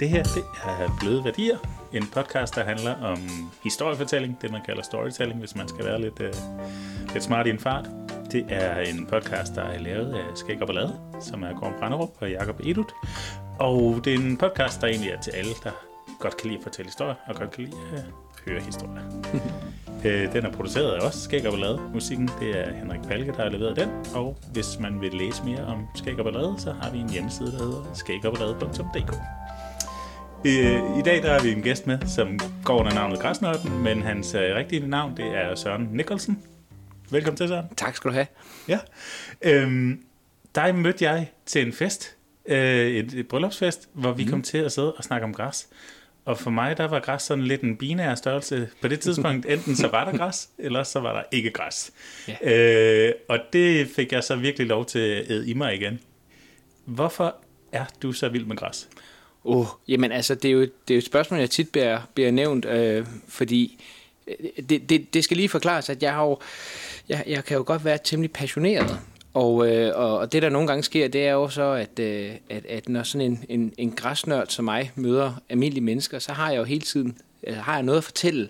Det her, det er Bløde Værdier, en podcast, der handler om historiefortælling, det man kalder storytelling, hvis man skal være lidt, uh, lidt smart i en fart. Det er en podcast, der er lavet af Skæg og Ballade, som er Gorm Branderup og Jakob Edut. Og det er en podcast, der egentlig er til alle, der godt kan lide at fortælle historier, og godt kan lide at høre historier. Øh, den er produceret af os, Skæg og Ballade. Musikken, det er Henrik Palke, der har leveret den. Og hvis man vil læse mere om Skæg og Ballade, så har vi en hjemmeside, der hedder skægopballade.dk. Øh, I dag der har vi en gæst med, som går under navnet Græsnørden, men hans øh, rigtige navn det er Søren Nicholson. Velkommen til, Søren. Tak skal du have. Ja. Øhm, dig mødte jeg til en fest, øh, et, et bryllupsfest, hvor vi mm. kom til at sidde og snakke om græs. Og for mig, der var græs sådan lidt en binær størrelse. På det tidspunkt, enten så var der græs, eller så var der ikke græs. Ja. Øh, og det fik jeg så virkelig lov til at æde i mig igen. Hvorfor er du så vild med græs? Oh, jamen altså, det er jo, det er jo et spørgsmål, jeg tit bliver, bliver nævnt, øh, fordi øh, det, det, det skal lige forklares, at jeg har jo, jeg, jeg kan jo godt være temmelig passioneret og, øh, og det, der nogle gange sker, det er jo så, at, øh, at, at når sådan en, en, en græsnørd som mig møder almindelige mennesker, så har jeg jo hele tiden altså, har jeg noget at fortælle.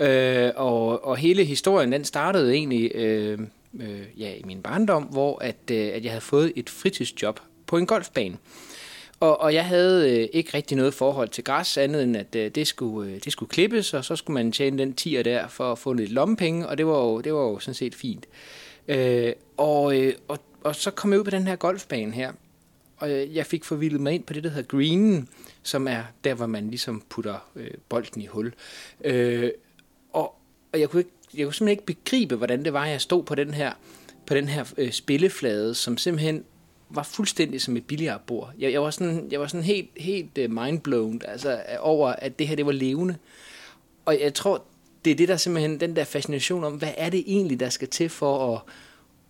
Øh, og, og hele historien, den startede egentlig øh, øh, ja, i min barndom, hvor at, øh, at jeg havde fået et fritidsjob på en golfbane. Og, og jeg havde øh, ikke rigtig noget forhold til græs, andet end at øh, det, skulle, øh, det skulle klippes, og så skulle man tjene den tier der for at få lidt lommepenge, og det var jo, det var jo sådan set fint. Øh, og, øh, og, og så kom jeg ud på den her golfbane her, og jeg fik forvildet mig ind på det, der hedder greenen, som er der, hvor man ligesom putter øh, bolden i hul. Øh, og, og jeg kunne, ikke, jeg kunne simpelthen ikke begribe, hvordan det var, jeg stod på den her, på den her øh, spilleflade, som simpelthen var fuldstændig som et billiardbord. Jeg, jeg var sådan, jeg var sådan helt, helt øh, mindblown altså, øh, over, at det her det var levende. Og jeg tror, det er det, der simpelthen, den der fascination om, hvad er det egentlig, der skal til for at,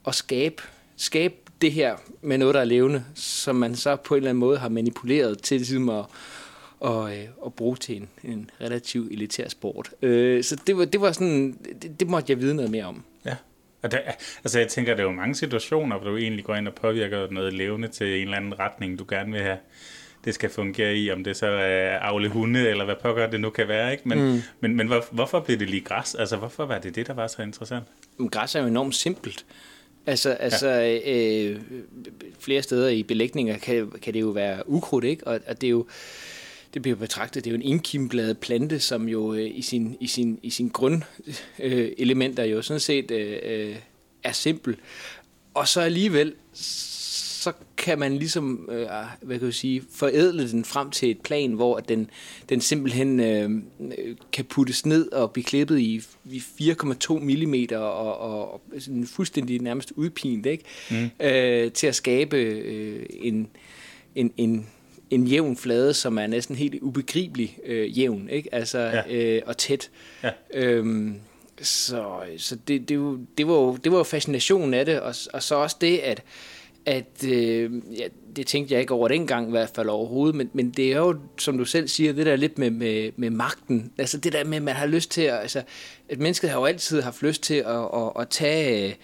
at skabe, skabe det her med noget, der er levende, som man så på en eller anden måde har manipuleret til ligesom at, og, øh, og bruge til en, en relativt elitær sport. Øh, så det var, det var sådan, det, det måtte jeg vide noget mere om. Og der, altså jeg tænker, der er jo mange situationer, hvor du egentlig går ind og påvirker noget levende til en eller anden retning, du gerne vil have det skal fungere i, om det så er afle hunde, eller hvad pokker det nu kan være. Ikke? Men, mm. men, men hvor, hvorfor blev det lige græs? Altså, hvorfor var det det, der var så interessant? Men græs er jo enormt simpelt. Altså, altså ja. øh, flere steder i belægninger kan, kan det jo være ukrudt, ikke? Og, og det er jo det bliver betragtet, det er jo en indkimbladet plante, som jo øh, i sin, i sin, i sin grundelementer øh, jo sådan set øh, øh, er simpel. Og så alligevel, så kan man ligesom, øh, hvad kan jeg sige, forædle den frem til et plan, hvor den, den simpelthen øh, kan puttes ned og blive klippet i, i 4,2 mm og, og, og sådan fuldstændig nærmest udpint, ikke? Mm. Øh, til at skabe øh, en, en, en, en jævn flade, som er næsten helt ubegribelig øh, jævn, ikke? Altså, ja. øh, og tæt. Ja. Øhm, så så det, det, det, var jo, det var jo fascinationen af det, og, og så også det, at at øh, ja, det tænkte jeg ikke over dengang i hvert fald overhovedet, men, men det er jo, som du selv siger, det der lidt med, med, med magten, altså det der med, at man har lyst til at, altså, at mennesket har jo altid haft lyst til at, at, at tage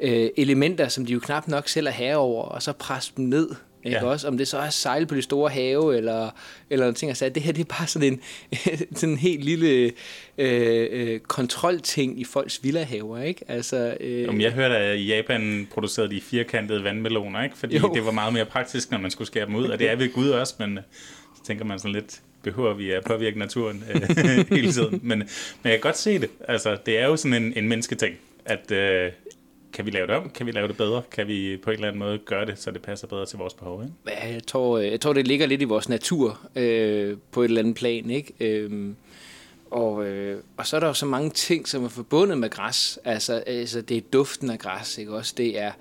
øh, elementer, som de jo knap nok selv er herover, og så presse dem ned ikke ja. også? Om det så er sejl på de store have, eller, eller noget ting, altså, det her det er bare sådan en, sådan en helt lille øh, øh, kontrolting i folks villahaver, ikke? Altså, øh, Jamen, jeg hørte, at i Japan producerede de firkantede vandmeloner, ikke? Fordi jo. det var meget mere praktisk, når man skulle skære dem ud, og det er ved Gud også, men så tænker man sådan lidt, behøver vi at påvirke naturen øh, hele tiden. Men, men jeg kan godt se det. Altså, det er jo sådan en, en mennesketing, at øh, kan vi lave det om? Kan vi lave det bedre? Kan vi på en eller anden måde gøre det, så det passer bedre til vores behov? Ikke? Ja, jeg, tror, øh, jeg tror, det ligger lidt i vores natur øh, på et eller andet plan. Ikke? Øh, og, øh, og så er der jo så mange ting, som er forbundet med græs. Altså, altså det er duften af græs, ikke også? Det er,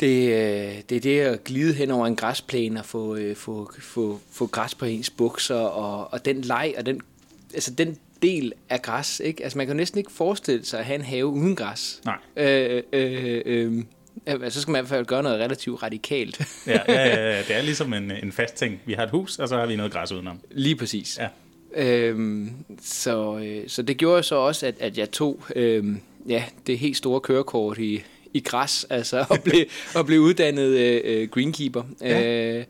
det, øh, det er det at glide hen over en græsplæne og få, øh, få, få, få græs på ens bukser, og, og den leg, og den, altså den del af græs. Ikke? Altså man kan næsten ikke forestille sig at have en have uden græs. Nej. Øh, øh, øh, øh, så skal man i hvert fald gøre noget relativt radikalt. ja, ja, ja, det er ligesom en, en fast ting. Vi har et hus, og så har vi noget græs udenom. Lige præcis. Ja. Øhm, så, øh, så det gjorde så også, at, at jeg tog øh, ja, det helt store kørekort i, i græs, altså og blev, og blev uddannet øh, greenkeeper. Ja. Øh,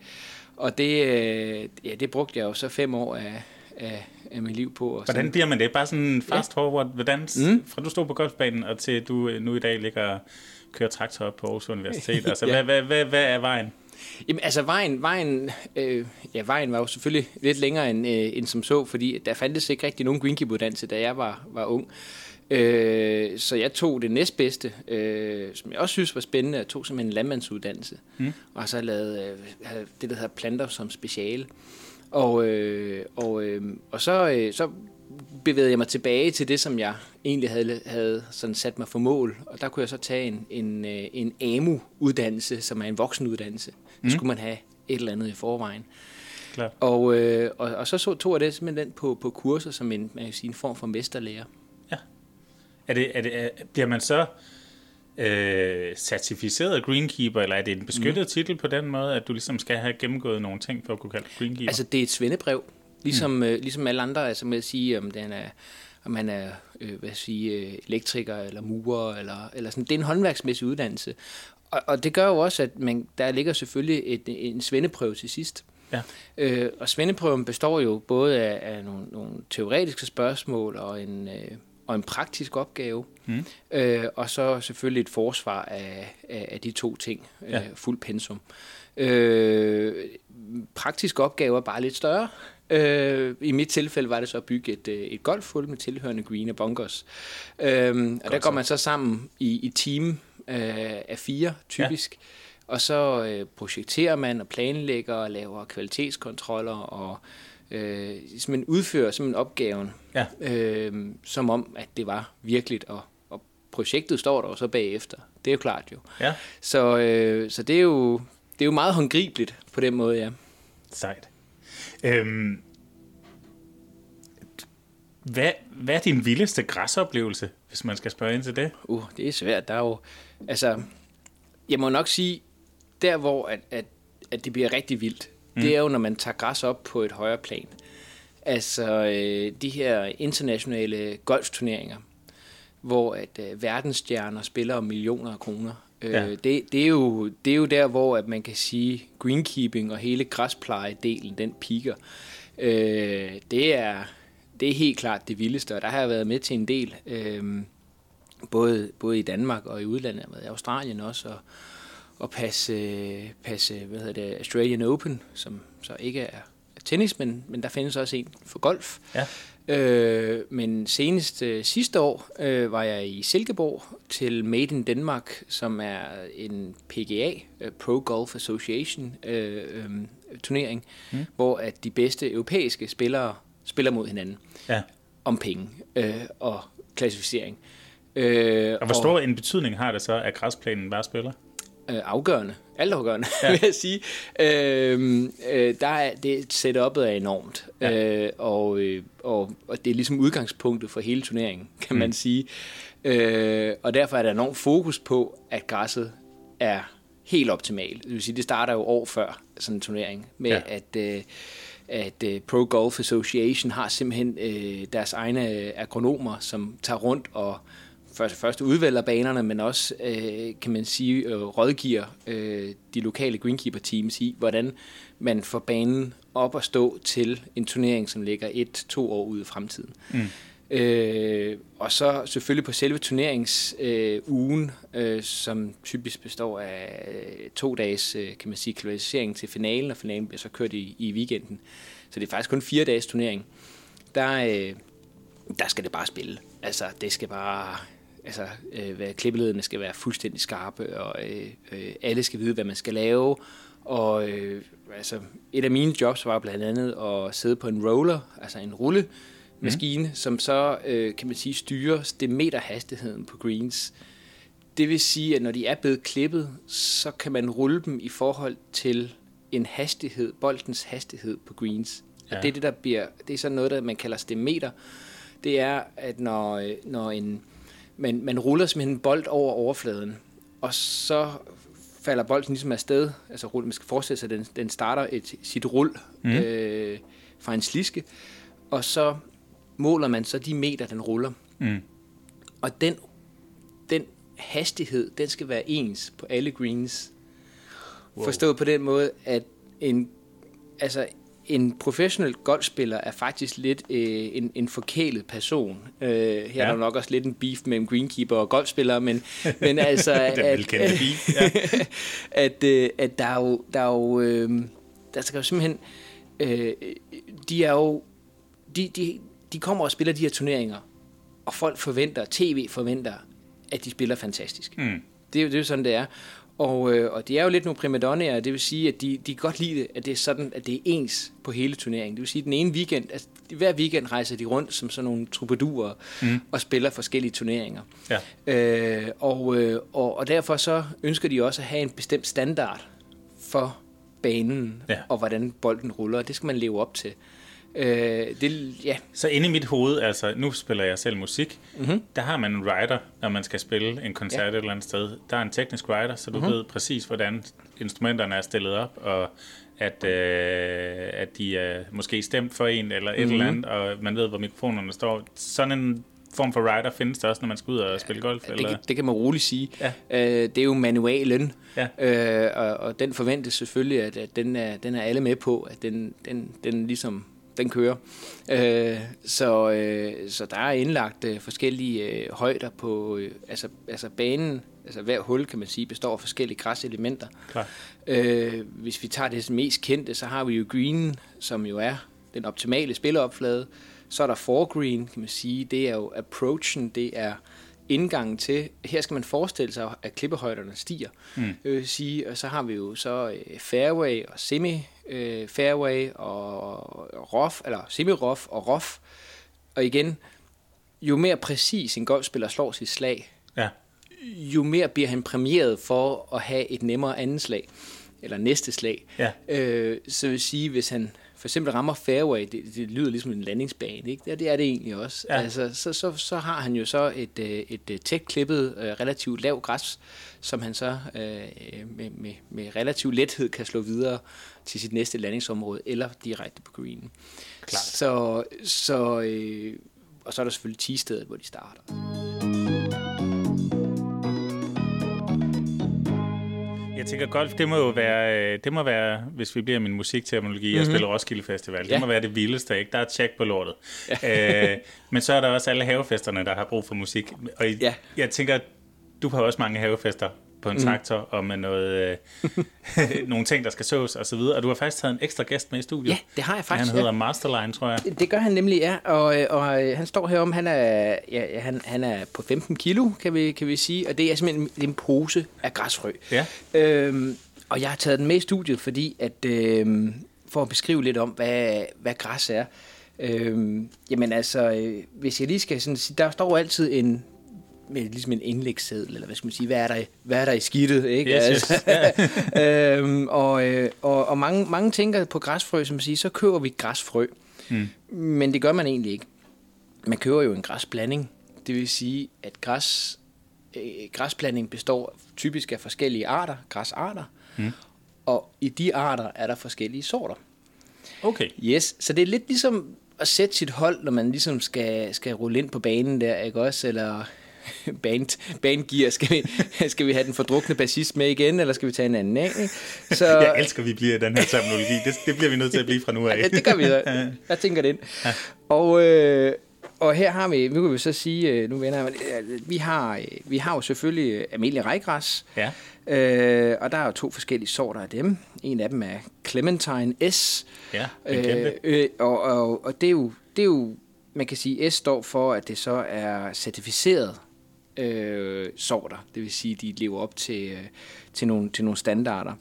Og det, øh, ja, det brugte jeg jo så fem år af, af, af mit liv på. Og Hvordan sådan- bliver man det? Bare sådan fast forward, hvordan, mm. fra du stod på golfbanen, og til du øh, nu i dag ligger og kører traktor op på Aarhus Universitet. Altså, Ja. hvad, hvad, hvad, hvad er vejen? Jamen, altså vejen, vejen, øh, ja, vejen var jo selvfølgelig lidt længere end, øh, end som så, fordi der fandtes ikke rigtig nogen greenkeeper-uddannelse, da jeg var, var ung. Øh, så jeg tog det næstbedste, øh, som jeg også synes var spændende, jeg tog simpelthen en landmandsuddannelse, mm. og så lavet øh, det, der hedder planter som speciale. Og, øh, og, øh, og så, øh, så bevægede jeg mig tilbage til det, som jeg egentlig havde, havde sådan sat mig for mål. Og der kunne jeg så tage en, en, øh, en AMU-uddannelse, som er en voksenuddannelse. Mm. Så skulle man have et eller andet i forvejen. Klart. Og, øh, og, og så, så tog jeg det simpelthen på, på kurser som en, man kan sige, en form for mesterlærer. Er det, er det, er, bliver man så øh, certificeret greenkeeper, eller er det en beskyttet mm. titel på den måde, at du ligesom skal have gennemgået nogle ting, for at kunne kalde greenkeeper? Altså, det er et svendebrev, ligesom, mm. øh, ligesom alle andre, altså med at sige, om, den er, om man er øh, hvad sige, øh, elektriker eller murer, eller, eller sådan. Det er en håndværksmæssig uddannelse. Og, og det gør jo også, at man, der ligger selvfølgelig et, en svendeprøve til sidst. Ja. Øh, og svendeprøven består jo både af, af nogle, nogle teoretiske spørgsmål og en, øh, og en praktisk opgave, Mm. øh, og så selvfølgelig et forsvar af, af, af de to ting, øh, Ja. fuld pensum. Øh, praktisk opgave er bare lidt større. Øh, I mit tilfælde var det så at bygge et, øh, et golfhul med tilhørende green og bunkers. Øh, og der går man så sammen i, i team øh, af fire, typisk. Ja. Og så øh, projekterer man og planlægger og laver kvalitetskontroller og øh, simpelthen udfører simpelthen opgaven, Ja. øh, som om, at det var virkeligt. Og, og projektet står der jo så bagefter. Det er jo klart jo. Ja, Så, øh, så det, er jo, det er jo meget håndgribeligt på den måde, ja. sejt. Øhm, hvad, hvad er din vildeste græsoplevelse, hvis man skal spørge ind til det? Uh, det er svært. Der er jo, altså, jeg må nok sige, der hvor at, at, at det bliver rigtig vildt, mm. det er jo, når man tager græs op på et højere plan. Altså, øh, de her internationale golfturneringer, hvor at øh, verdensstjerner spiller om millioner af kroner. Øh, Ja. det, det, er jo, det er jo der, hvor at man kan sige, greenkeeping og hele græsplejedelen, den piker. Øh, det, er, det er helt klart det vildeste, og der har jeg været med til en del. Øh, både, både i Danmark og i udlandet, jeg har været i Australien også, og, og passe, passe hvad hedder det, Australian Open, som så ikke er tennis, men, men der findes også en for golf. Ja. Øh, men senest øh, sidste år øh, var jeg i Silkeborg til Made in Denmark, som er en PGA, øh, Pro Golf Association øh, øh, turnering, mm. hvor at de bedste europæiske spillere spiller mod hinanden Ja. om penge øh, og klassificering. Øh, Og hvor stor en betydning har det så, at græsplænen bare spiller? Øh, afgørende, altafgørende, ja. vil jeg sige. Øh, øh, der er, det setup'et er enormt, Ja. øh, og, øh, og, og det er ligesom udgangspunktet for hele turneringen, kan mm. man sige. Øh, og derfor er der enormt fokus på, at græsset er helt optimalt. Det vil sige, det starter jo år før sådan en turnering, med Ja. at... Øh, at øh, Pro Golf Association har simpelthen øh, deres egne agronomer, som tager rundt og først, først udvælger banerne, men også, øh, kan man sige, øh, rådgiver øh, de lokale greenkeeper-teams i, hvordan man får banen op at stå til en turnering, som ligger et-to år ude i fremtiden. Mm. Øh, og så selvfølgelig på selve turneringsugen, øh, ugen, øh, som typisk består af øh, to dages øh, kan man sige, kvalificering til finalen, og finalen bliver så kørt i, i weekenden. Så det er faktisk kun fire dages turnering. Der, øh, der skal det bare spille. Altså, det skal bare... Altså, øh, hvad, klippeledene skal være fuldstændig skarpe, og øh, øh, alle skal vide, hvad man skal lave. Og øh, altså, et af mine jobs var blandt andet at sidde på en roller, altså en rulle, maskine, mm. som så, øh, kan man sige, styrer stimeterhastigheden på greens. Det vil sige, at når de er blevet klippet, så kan man rulle dem i forhold til en hastighed, boldens hastighed på greens. Ja. Og det er det, der bliver, det er sådan noget, der man kalder stimeter. Det er, at når, øh, når en, man, man ruller simpelthen en bold over overfladen, og så falder bolden ligesom afsted, altså man skal forestille sig, at den, den starter et, sit rul mm. øh, fra en sliske, og så måler man så de meter, den ruller. Mm. Og den, den hastighed, den skal være ens på alle greens. Wow. Forstået på den måde, at en altså, en professionel golfspiller er faktisk lidt øh, en, en forkælet person. Øh, her ja. er der nok også lidt en beef mellem greenkeeper og golfspillere, men, men altså... at, at, beef, ja. at, øh, at der er jo... Der, er jo, øh, der skal jo simpelthen... Øh, de er jo... De, de, de kommer og spiller de her turneringer, og folk forventer, tv forventer, at de spiller fantastisk. Mm. Det, er jo, det er jo sådan, det er. Og, øh, og det er jo lidt nogle primadonnaer, det vil sige, at de, de kan godt lide at det er sådan, at det er ens på hele turneringen. Det vil sige, at den ene weekend, altså hver weekend rejser de rundt som sådan nogle troubadurer mm. og spiller forskellige turneringer. Ja. Øh, og, øh, og, og derfor så ønsker de også at have en bestemt standard for banen, ja. og hvordan bolden ruller, det skal man leve op til. Øh, det, ja. Så inde i mit hoved, altså nu spiller jeg selv musik, mm-hmm. der har man en writer, når man skal spille en koncert ja. et eller andet sted. Der er en teknisk writer, så du mm-hmm. ved præcis, hvordan instrumenterne er stillet op, og at, øh, at de er måske stemt for en, eller et mm-hmm. eller andet, og man ved, hvor mikrofonerne står. Sådan en form for writer findes der også, når man skal ud og spille golf? Eller? Det, det kan man roligt sige. Ja. Øh, det er jo manualen, ja. øh, og, og den forventes selvfølgelig, at, at den, er, den er alle med på, at den, den, den ligesom den kører. Øh, så, øh, så der er indlagt øh, forskellige øh, højder på øh, altså, altså banen. Altså hver hul, kan man sige, består af forskellige græselementer. Klar. Øh, hvis vi tager det mest kendte, så har vi jo green, som jo er den optimale spilleopflade. Så er der foregreen, kan man sige. Det er jo approachen, det er indgangen til, her skal man forestille sig, at klippehøjderne stiger. Mm. Øh, sige, og så har vi jo så øh, fairway og semi øh, fairway og rough, eller semi-rough og rough. Og igen, jo mere præcis en golfspiller slår sit slag, ja. jo mere bliver han præmieret for at have et nemmere andet slag, eller næste slag. Ja. Øh, så vil sige, hvis han for eksempel rammer fairway, det, det lyder ligesom en landingsbane, ikke? Det, det er det egentlig også. Ja. Altså, så, så, så har han jo så et, øh, et, et tæt klippet, øh, relativt lav græs, som han så øh, med, med, med relativ lethed kan slå videre til sit næste landingsområde, eller direkte på greenen. Klart. Så, så, øh, og så er der selvfølgelig 10 stedet, hvor de starter. Jeg tænker, golf, det må jo være, øh, det må være hvis vi bliver min musikterminologi, mm-hmm. jeg spiller Roskilde Festival, ja. det må være det vildeste, ikke? Der er tjek på lortet. Ja. øh, men så er der også alle havefesterne, der har brug for musik. Og ja. jeg tænker, du har også mange havefester på en mm. traktor og med noget, øh, nogle ting, der skal sås og så videre. Og du har faktisk taget en ekstra gæst med i studiet. Ja, det har jeg faktisk. Han hedder ja. Masterline, tror jeg. Det gør han nemlig, ja. Og, øh, og øh, han står herom, han er, ja, han, han er på 15 kilo, kan vi, kan vi sige. Og det er simpelthen en pose af græsfrø. Ja. Øhm, og jeg har taget den med i studiet, fordi at, øh, for at beskrive lidt om, hvad, hvad græs er. Øhm, jamen altså, øh, hvis jeg lige skal sådan sige, der står altid en, med ligesom en indlægsseddel, eller hvad skal man sige, hvad er der, hvad er der i skidtet, ikke? Yes, altså, yes. øhm, og, øh, og, og mange, mange tænker på græsfrø, som siger, så køber vi græsfrø. Mm. Men det gør man egentlig ikke. Man køber jo en græsblanding. Det vil sige, at græs, øh, græsblanding består typisk af forskellige arter, græsarter, mm. og i de arter er der forskellige sorter. Okay. Yes, så det er lidt ligesom at sætte sit hold, når man ligesom skal, skal rulle ind på banen der, ikke også? Eller band, bandgear. Skal vi, skal vi have den fordrukne bassist med igen, eller skal vi tage en anden af? Så, jeg elsker, at vi bliver den her terminologi. Det, det bliver vi nødt til at blive fra nu af. ja, det gør vi så. Jeg tænker det ind. Ja. Og, øh, og her har vi, nu kan vi så sige, øh, nu vender jeg, vi har, øh, vi har jo selvfølgelig Amelia Rejgræs, ja. øh, og der er jo to forskellige sorter af dem. En af dem er Clementine S. Ja, øh, øh, og, og, og det er jo, det er jo man kan sige, S står for, at det så er certificeret øh, sorter. Det vil sige, de lever op til, øh, til, nogle, til nogle standarder.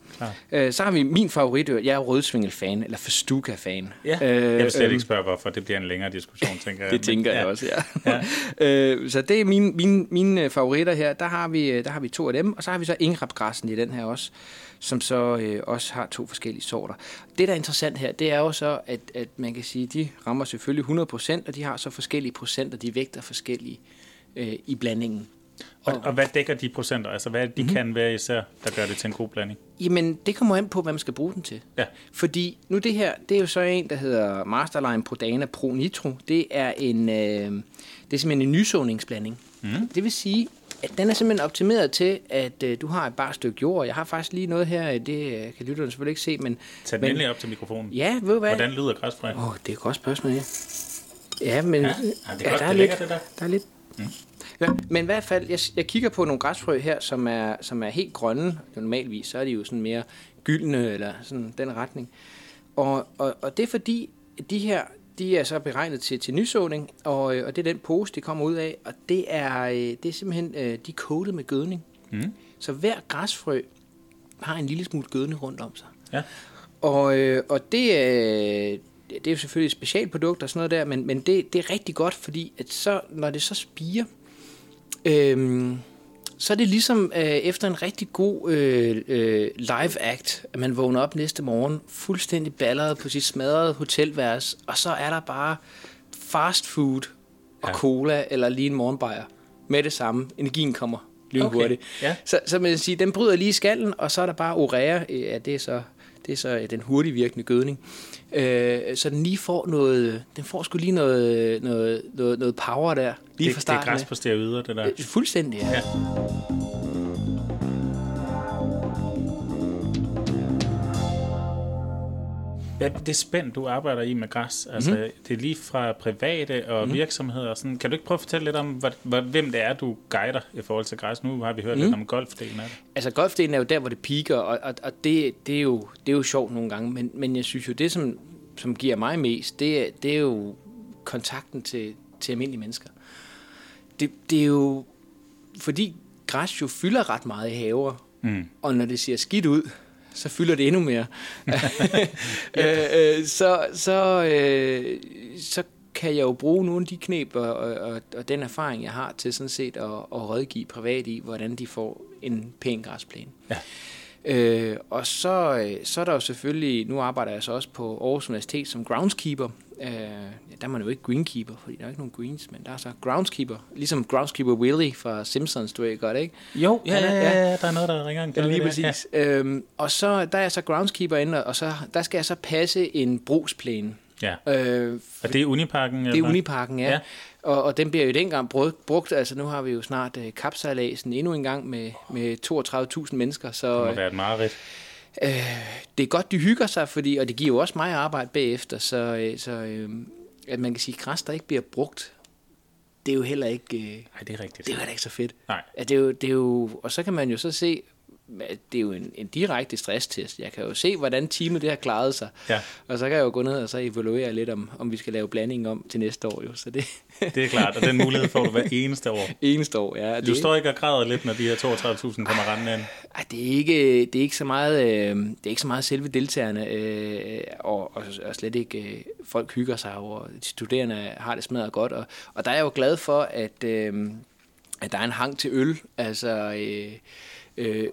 Øh, så har vi min favorit, jeg er rødsvingel-fan, eller Festuca-fan. Ja. Øh, jeg vil slet ikke spørge, hvorfor. Det bliver en længere diskussion, tænker jeg. det tænker Men, jeg ja. også, ja. ja. øh, så det er mine, mine, mine favoritter her. Der har, vi, der har vi to af dem, og så har vi så ingrapgræssen i den her også som så øh, også har to forskellige sorter. Det, der er interessant her, det er jo så, at, at man kan sige, de rammer selvfølgelig 100%, og de har så forskellige procenter, de vægter forskellige øh, i blandingen. Og, og hvad dækker de procenter? Altså hvad de mm-hmm. kan være især, der gør det til en god blanding? Jamen, det kommer an på, hvad man skal bruge den til. Ja. Fordi nu det her, det er jo så en, der hedder Masterline Prodana Pro Nitro. Det er en, øh, det er simpelthen en nysåningsblanding. Mm. Det vil sige, at den er simpelthen optimeret til, at øh, du har et bare stykke jord. Jeg har faktisk lige noget her, det øh, kan lytterne selvfølgelig ikke se, men... Tag den men, op til mikrofonen. Ja, ved du hvad? Hvordan lyder græsfrø? Åh, oh, det er et godt spørgsmål, ja. Ja, men... Ja, ja, det er godt, der det er ligger lidt, det der. Der er lidt... Mm. Ja, men i hvert fald, jeg, jeg kigger på nogle græsfrø her, som er, som er helt grønne. Normalvis, så er de jo sådan mere gyldne, eller sådan den retning. Og, og, og det er fordi, de her, de er så beregnet til, til nysåning, og, øh, og det er den pose, de kommer ud af, og det er, øh, det er simpelthen, øh, de er coated med gødning. Mm. Så hver græsfrø har en lille smule gødning rundt om sig. Ja. Og, og det, det er jo selvfølgelig et specialprodukt og sådan noget der, men, men det, det er rigtig godt, fordi at så, når det så spiger, øh, så er det ligesom øh, efter en rigtig god øh, øh, live act, at man vågner op næste morgen fuldstændig balleret på sit smadrede hotelværelse, og så er der bare fast food og Ja. cola eller lige en morgenbajer med det samme. Energien kommer lynhurtigt. Okay, ja. Så, så man kan sige, den bryder lige skallen, og så er der bare urea, ja, det er så, det er så øh, den hurtigt virkende gødning. Øh, så den lige får noget, den får sgu lige noget, noget, noget, noget power der, lige det, fra det er starten. græs på steroider, det der. Øh, Fuldstændig, ja. Ja. Ja, det spænd, du arbejder i med græs, altså Mhm. mm-hmm. det er lige fra private og mm-hmm. virksomheder og sådan. Kan du ikke prøve at fortælle lidt om, hvad, hvem det er, du guider i forhold til græs? Nu har vi hørt mm. lidt om golfdelen af det. Altså golfdelen er jo der, hvor det piker, og, og, og det, det, er jo, det er jo sjovt nogle gange, men, men jeg synes jo, det som, som giver mig mest, det, er- det er jo kontakten til, til almindelige mennesker. Det, det er jo, fordi græs jo fylder ret meget i haver, Mm. og når det ser skidt ud, så fylder det endnu mere. øh, øh, så, så, øh, så kan jeg jo bruge nogle af de knep og, og, og, og den erfaring, jeg har til sådan set at, at rådgive privat i, hvordan de får en pæn græsplæne. Ja. Øh, og så, øh, så er der jo selvfølgelig, nu arbejder jeg så også på Aarhus Universitet som groundskeeper. Øh, ja, der er man jo ikke greenkeeper, fordi der er ikke nogen greens, men der er så groundskeeper. Ligesom groundskeeper Willie fra Simpsons, du ved godt, ikke? Jo, ja, ja, Ja, ja, ja. ja, der er noget, der ringer en Ja, klokke lige der. præcis. Ja. Øhm, og så der er jeg så groundskeeper inde, og så, der skal jeg så passe en brugsplæne. Ja. ja. Øh, Og det er Uniparken? det er Uniparken, ja. Ja. Og, og den bliver jo dengang brugt, brugt, altså nu har vi jo snart øh, kapsejladsen endnu en gang med, med 32.000 mennesker, så Det må øh, være et mareridt. det er godt, de hygger sig, fordi, og det giver jo også mig arbejde bagefter, så, øh, så øh, at man kan sige, at græs, der ikke bliver brugt, det er jo heller ikke, øh, Nej, det er rigtigt. det er heller ikke så fedt. Nej. At det er jo, det er jo, og så kan man jo så se, det er jo en, en direkte stresstest. Jeg kan jo se, hvordan teamet det har klaret sig. Ja. Og så kan jeg jo gå ned og så evaluere lidt, om, om vi skal lave blanding om til næste år. Jo. Så det Det er klart, og den mulighed får du hver eneste år. eneste år, ja. Du det, står ikke og græder lidt, når de her 32.000 kommer rendende ind. Ej, det, er ikke, det, er ikke så meget, øh, det er ikke så meget selve deltagerne, øh, og, og, og slet ikke øh, folk hygger sig over, de studerende har det smadret godt, og, og der er jeg jo glad for, at, øh, at der er en hang til øl. Altså, øh,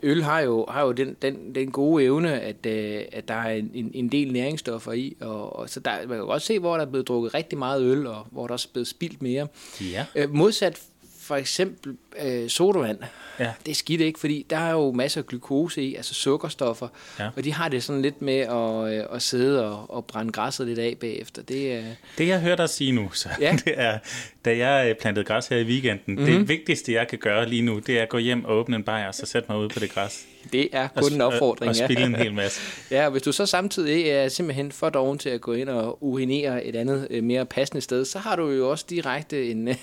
øl har jo, har jo den, den, den gode evne, at, øh, at der er en, en, en del næringsstoffer i, og, og så der, man kan godt se, hvor der er blevet drukket rigtig meget øl, og hvor der også er blevet spildt mere. Ja. Øh, modsat for eksempel øh, sodavand, Ja. det er skidt ikke, fordi der er jo masser af glukose i, altså sukkerstoffer, Ja. og de har det sådan lidt med at, øh, at sidde og, og brænde græsset lidt af bagefter. Det er, Det jeg hører dig sige nu, så Ja. det er, da jeg øh, plantede græs her i weekenden, mm-hmm. det vigtigste jeg kan gøre lige nu, det er at gå hjem og åbne en bajer, og så sætte mig ud på det græs. Det er kun en opfordring. Og, og spille en hel masse. Ja, og hvis du så samtidig er simpelthen for doven til at gå ind og urinere et andet øh, mere passende sted, så har du jo også direkte en, en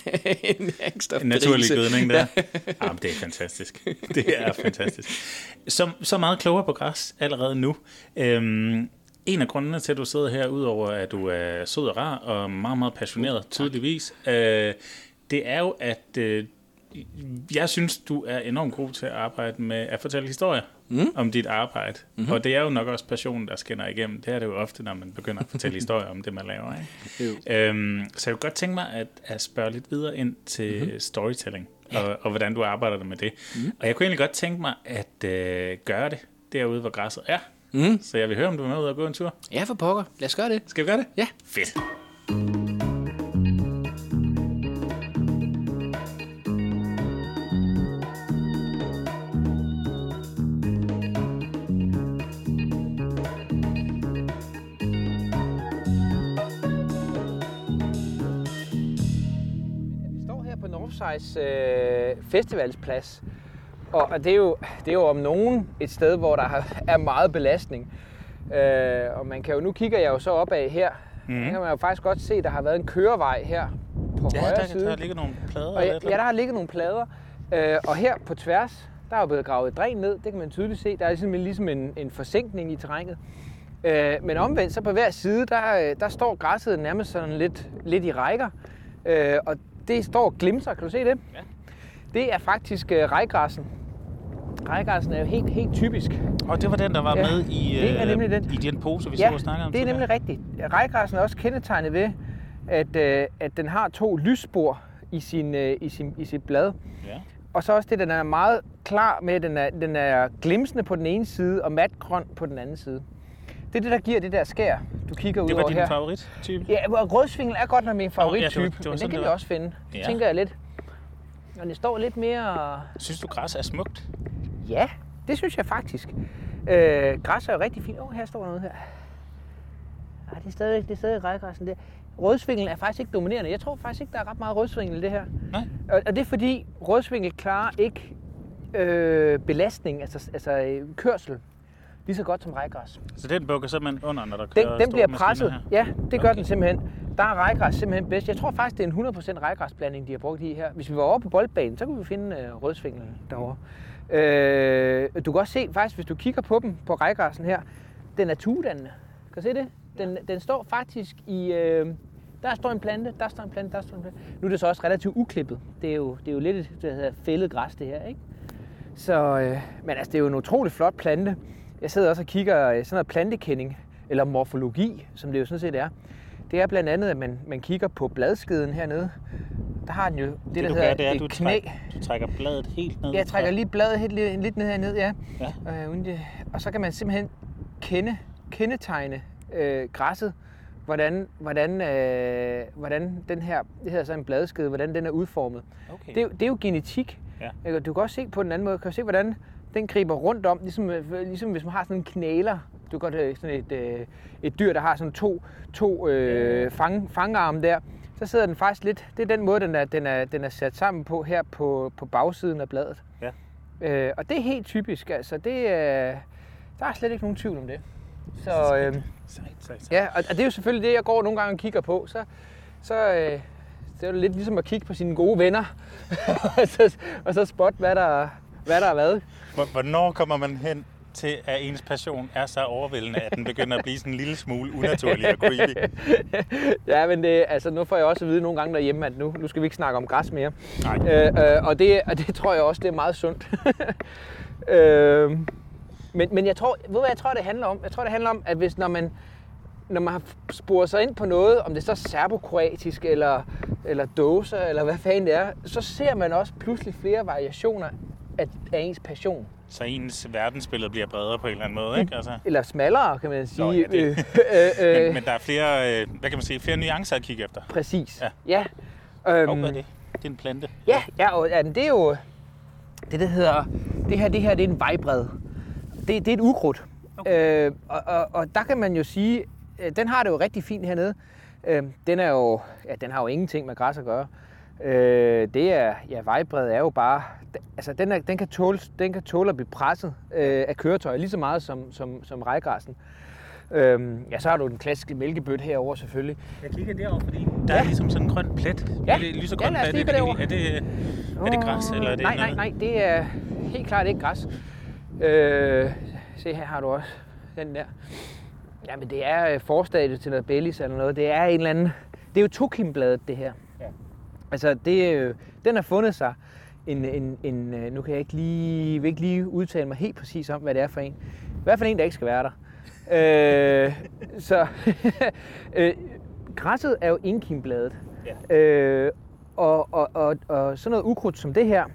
En næringsstofberigelse. naturlig gødning der. Jamen, det er fantastisk. Det er fantastisk. Så, så meget klogere på græs allerede nu. Øhm, en af grundene til, at du sidder her, udover at du er sød og rar og meget, meget passioneret, tydeligvis, øh, det er jo, at øh, jeg synes, du er enormt god til at arbejde med at fortælle historier mm. om dit arbejde. Mm-hmm. Og det er jo nok også passionen, der skinner igennem. Det er det jo ofte, når man begynder at fortælle historier om det, man laver. Ikke? Jo. Øhm, så jeg kunne godt tænke mig at, at spørge lidt videre ind til mm-hmm. storytelling, og, og hvordan du arbejder med det. Mm. Og jeg kunne egentlig godt tænke mig at øh, gøre det derude, hvor græsset er. Mm. Så jeg vil høre, om du er med ud og gå en tur. Ja, for pokker. Lad os gøre det. Skal vi gøre det? Ja. Fedt. Landevejs øh, festivalsplads. Og, og det, er jo, det er jo om nogen et sted, hvor der er meget belastning. Øh, og man kan jo, nu kigger jeg jo så opad her. Mm. Der kan man jo faktisk godt se, at der har været en kørevej her på Ja, højre der, side. der ligger nogle plader. Og ja, eller- ja, der har ligget nogle plader. Øh, og her på tværs, der er jo blevet gravet et dræn ned. Det kan man tydeligt se. Der er ligesom, ligesom en, en forsænkning i terrænet. Øh, men omvendt, så på hver side, der, øh, der står græsset nærmest sådan lidt, lidt i rækker. Øh, og det står og glimser. Kan du se det? Ja. Det er faktisk øh, rejgræssen. Rejgræssen er jo helt, helt typisk. Og det var den, der var Ja, med i, det er øh, nemlig den. i den pose, vi ja, så og snakkede om. det er nemlig rigtigt. Rejgræssen er også kendetegnet ved, at, øh, at den har to lysspor i, sin, øh, i, sin, i sit blad. Ja. Og så også det, den er meget klar med, at den er, den er glimsende på den ene side og matgrøn på den anden side. Det er det, der giver det der skær, du kigger ud Det var over din her. favorittype? Ja, hvor rødsvingel er godt nok min favorittype, det var- det var men den kan vi også finde. Ja. Ja. tænker jeg lidt. Og det står lidt mere... Synes du, græs er smukt? Ja, det synes jeg faktisk. Øh, græs er jo rigtig fint. Åh, oh, her står noget her. Ej, det er stadig, det er stadig rejgræssen der. Rødsvingel er faktisk ikke dominerende. Jeg tror faktisk ikke, der er ret meget rødsvingel i det her. Nej. Og, og det er fordi, rødsvingel klarer ikke øh, belastning, altså, altså øh, kørsel, lige så godt som rejgræs. Så den bukker simpelthen under, når der Den, kører den store bliver presset. her? Ja, det gør Okay. den simpelthen. Der er rejgræs simpelthen bedst. Jeg tror faktisk, det er en 100% rejgræsblanding, de har brugt i her. Hvis vi var over på boldbanen, så kunne vi finde øh, rødsvinglen derovre. Øh, du kan også se, faktisk, hvis du kigger på dem, på rejgræssen her, den er tuedannende. Kan du se det? Den, den står faktisk i... Øh, der står en plante, der står en plante, der står en plante. Nu er det så også relativt uklippet. Det er jo, det er jo lidt et det hedder fældet græs, det her, ikke? Så, øh, men altså, det er jo en utrolig flot plante. Jeg sidder også og kigger øh, sådan noget plantekending, eller morfologi, som det jo sådan set er. Det er blandt andet, at man, man kigger på bladskeden hernede. Der har den jo det, Det, der du hedder gør, det er, et du, knæ. træk, du trækker bladet helt ned. Jeg trækker lige bladet helt, lidt, lidt ned herned, ja. Ja. Øh, og så kan man simpelthen kende, kendetegne øh, græsset, hvordan, hvordan, øh, hvordan den her, det hedder så en bladskede, hvordan den er udformet. Okay. Det, er jo- det er jo genetik. Ja. Du kan også se på den anden måde, du kan se, hvordan den griber rundt om, ligesom, øh, ligesom hvis man har sådan en knæler. Du kan godt øh, sådan et, øh, et dyr, der har sådan to, to øh, fang, fangarme der. Så sidder den faktisk lidt, det er den måde, den er, den er, den er sat sammen på her på, på bagsiden af bladet. Ja. Øh, og det er helt typisk, altså det, øh, der er slet ikke nogen tvivl om det. Så, øh, Sejt, sejt, sejt. Ja, og, og det er jo selvfølgelig det, jeg går nogle gange og kigger på. Så, så øh, det er jo lidt ligesom at kigge på sine gode venner, og, så, og så spot, hvad der, hvad der er hvad. Hvor- Hvornår kommer man hen til, at ens passion er så overvældende, at den begynder at blive sådan en lille smule unaturlig og creepy? Ja, men det, altså, nu får jeg også at vide nogle gange derhjemme, at nu, nu skal vi ikke snakke om græs mere. Nej. Øh, øh, og, det, og det tror jeg også, det er meget sundt. øh, men, men jeg tror, ved hvad jeg tror, det handler om? Jeg tror, det handler om, at hvis når man, når man har sporet sig ind på noget, om det så er serbokroatisk eller, eller dåser, eller hvad fanden det er, så ser man også pludselig flere variationer af, af ens passion. Så ens verdensbillede bliver bredere på en eller anden måde, ikke? Altså, Eller smallere, kan man sige. Nå, ja, det- Øh, øh, øh, men, men der er flere, hvad kan man sige, flere nuancer at kigge efter. Præcis. Ja. ja. Øhm, hvad er det? Det er en plante. Ja, ja, og, ja, men det er jo det, der hedder, det her, det her det er en vejbred. Det, det er et ukrudt. Okay. Øh, og, og, og, der kan man jo sige, den har det jo rigtig fint hernede. Øh, den er jo, ja, den har jo ingenting med græs at gøre. Øh, det er, ja, vejbred er jo bare, altså den, er, den, kan tåle, den kan tåle at blive presset øh, af køretøjer lige så meget som, som, som rejgræsen. Øhm, ja, så har du den klassiske mælkebøtte herover selvfølgelig. Jeg kigger derover, fordi der Ja. er ligesom sådan en grøn plet. Ja. Er det lysegrøn Ja, plet? Er det, er det, er det græs, eller er det nej, nej, nej, det er helt klart ikke græs. Øh, se her har du også den der. Jamen det er øh, forstadiet til noget Baileys eller noget. Det er en eller anden... Det er jo tokimbladet det her. Ja. Altså det, jo- den har fundet sig en, en, en, øh, nu kan jeg ikke lige, vil ikke lige udtale mig helt præcis om, hvad det er for en. Hvert fald en, der ikke skal være der. øh, så øh, græsset er jo indkimbladet. Ja. Øh, og, og, og, og sådan noget ukrudt som det her,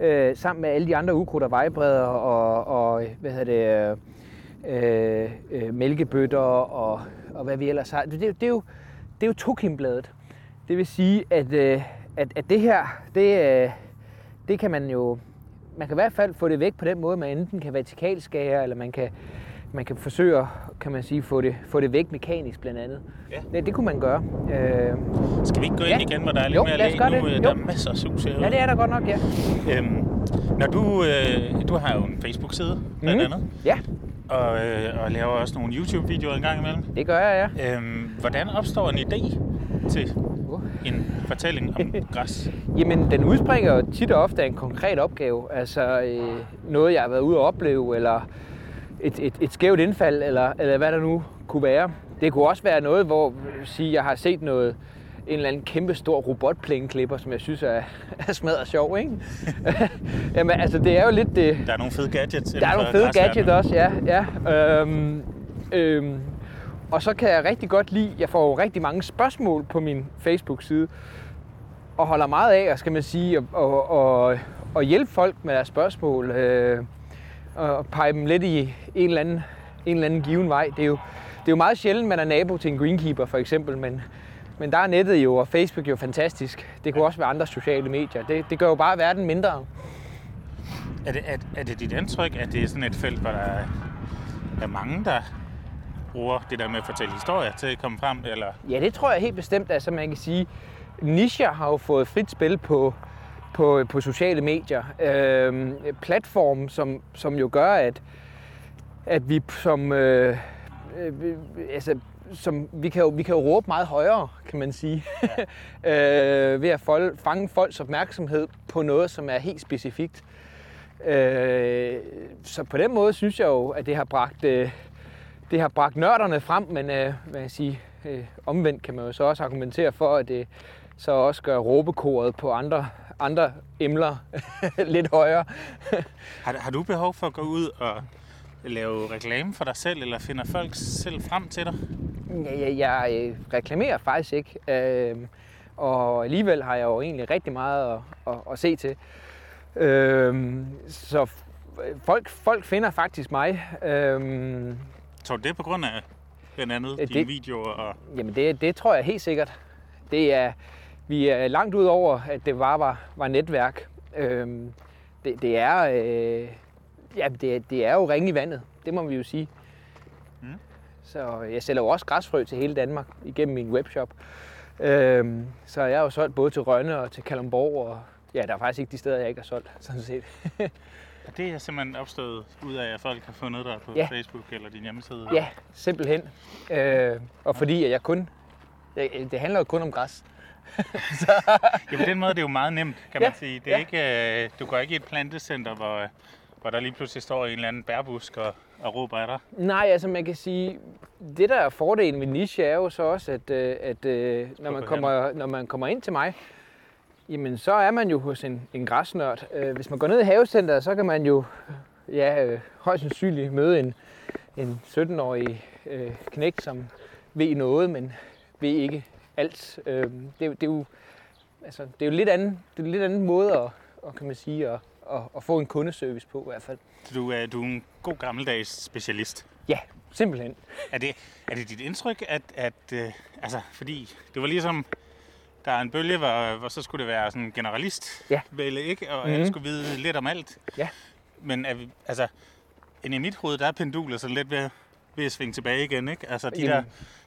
øh, sammen med alle de andre ukrudt og vejbredder og, og hvad hedder det, øh, øh, mælkebøtter og, og hvad vi ellers har. Det, det, er jo- det er jo tokimbladet. Det vil sige, at, øh, at, at det her, det, øh, det kan man jo, man kan i hvert fald få det væk på den måde, man enten kan vertikalskære, eller man kan, man kan forsøge kan man sige, få det, få det væk mekanisk blandt andet. Ja. Det, det kunne man gøre. Øh, Skal vi ikke gå ind Ja. igen, hvor der er lidt Jo, mere læg nu? det. Øh, Der er masser af sus herude. ja, det er der godt nok, ja. Øhm, når du, øh, du har jo en Facebook-side, blandt Mhm. andet, Ja, og, øh, og laver også nogle YouTube-videoer en gang imellem. det gør jeg, ja. Øhm, hvordan opstår en idé til Uh. en fortælling om græs? Jamen, den udspringer jo tit og ofte af en konkret opgave. Altså øh, noget, jeg har været ude at opleve, eller et, et, et skævt indfald, eller, eller hvad der nu kunne være. Det kunne også være noget, hvor sige, jeg har set noget, en eller anden kæmpe stor robotplæneklipper, som jeg synes er, er smadret sjov, ikke? Jamen, altså, det er jo lidt det, Der er nogle fede gadgets der er nogle fede gadgets også, ja. ja. Øhm, øhm, og så kan jeg rigtig godt lide, jeg får jo rigtig mange spørgsmål på min Facebook-side, og holder meget af, og skal man sige, at, og, og, og hjælpe folk med deres spørgsmål, øh, og pege dem lidt i en eller anden, en eller anden given vej. Det er, jo, det er jo meget sjældent, man er nabo til en greenkeeper for eksempel, men, men der er nettet jo, og Facebook jo fantastisk. Det kunne også være andre sociale medier. Det, det gør jo bare verden mindre. Er det, er, er det dit indtryk, at det er sådan et felt, hvor der er, er mange, der bruger det der med at fortælle historier til at komme frem? Eller Ja, det tror jeg helt bestemt. Altså man kan sige, nischer har jo fået frit spil på, på, på sociale medier. Øhm, platform, som, som jo gør, at, at vi som... Øh, øh, altså, som, vi, kan jo, vi kan jo råbe meget højere, kan man sige, ja. øh, ved at folk, fange folks opmærksomhed på noget, som er helt specifikt. Øh, så på den måde synes jeg jo, at det har bragt, øh, det har bragt nørderne frem, men øh, hvad jeg sige, øh, omvendt kan man jo så også argumentere for, at det så også gør råbekoret på andre, andre emner lidt højere. har, har du behov for at gå ud og lave reklame for dig selv, eller finder folk selv frem til dig? Ja, jeg, jeg øh, reklamerer faktisk ikke, øh, og alligevel har jeg jo egentlig rigtig meget at, at, at se til. Øh, så folk, folk finder faktisk mig. Øh, Tror du det er på grund af blandt andet dine det- videoer? Og, Jamen det, det tror jeg helt sikkert. Det er, vi er langt ud over, at det bare var, var netværk. Øhm, det, det, er, øh, ja, det, det er jo ringe i vandet, det må vi jo sige. Mm. Så jeg sælger jo også græsfrø til hele Danmark igennem min webshop. Øhm, så jeg har jo solgt både til Rønne og til Kalundborg, og ja, der er faktisk ikke de steder, jeg ikke har solgt, sådan set. og det er simpelthen opstået ud af, at folk har fundet dig på Ja. Facebook eller din hjemmeside? Ja, simpelthen. Øh, og fordi at jeg kun, jeg, det handler jo kun om græs. Ja, på den måde det er det jo meget nemt, kan Ja, man sige. Det er ja. ikke, øh, du går ikke i et plantecenter, hvor, hvor der lige pludselig står en eller anden bærbusk og, og råber af dig. Nej, altså man kan sige, det der er fordelen ved niche er jo så også, at, øh, at øh, når, man kommer, når man kommer ind til mig, jamen så er man jo hos en, en græsnørd. Øh, Hvis man går ned i havecenteret, så kan man jo ja, øh, højst sandsynligt møde en, en 17-årig øh, knægt, som ved noget, men ved ikke alt. Øh, det, er jo- det, er jo, altså, det er jo lidt anden, det er en lidt anden måde at, at, kan man sige, at, at, at få en kundeservice på i hvert fald. Du er, du er en god gammeldags specialist. Ja, simpelthen. Er det, er det dit indtryk, at, at øh, altså, fordi det var ligesom, der er en bølge, hvor, hvor så skulle det være sådan en generalist Ja. vælge, ikke? Og Mhm. alle skulle vide lidt om alt. Ja. Men er vi, altså, inde i mit hoved, der er pendulet sådan lidt ved, ved at svinge tilbage igen, ikke? Altså de Jamen. der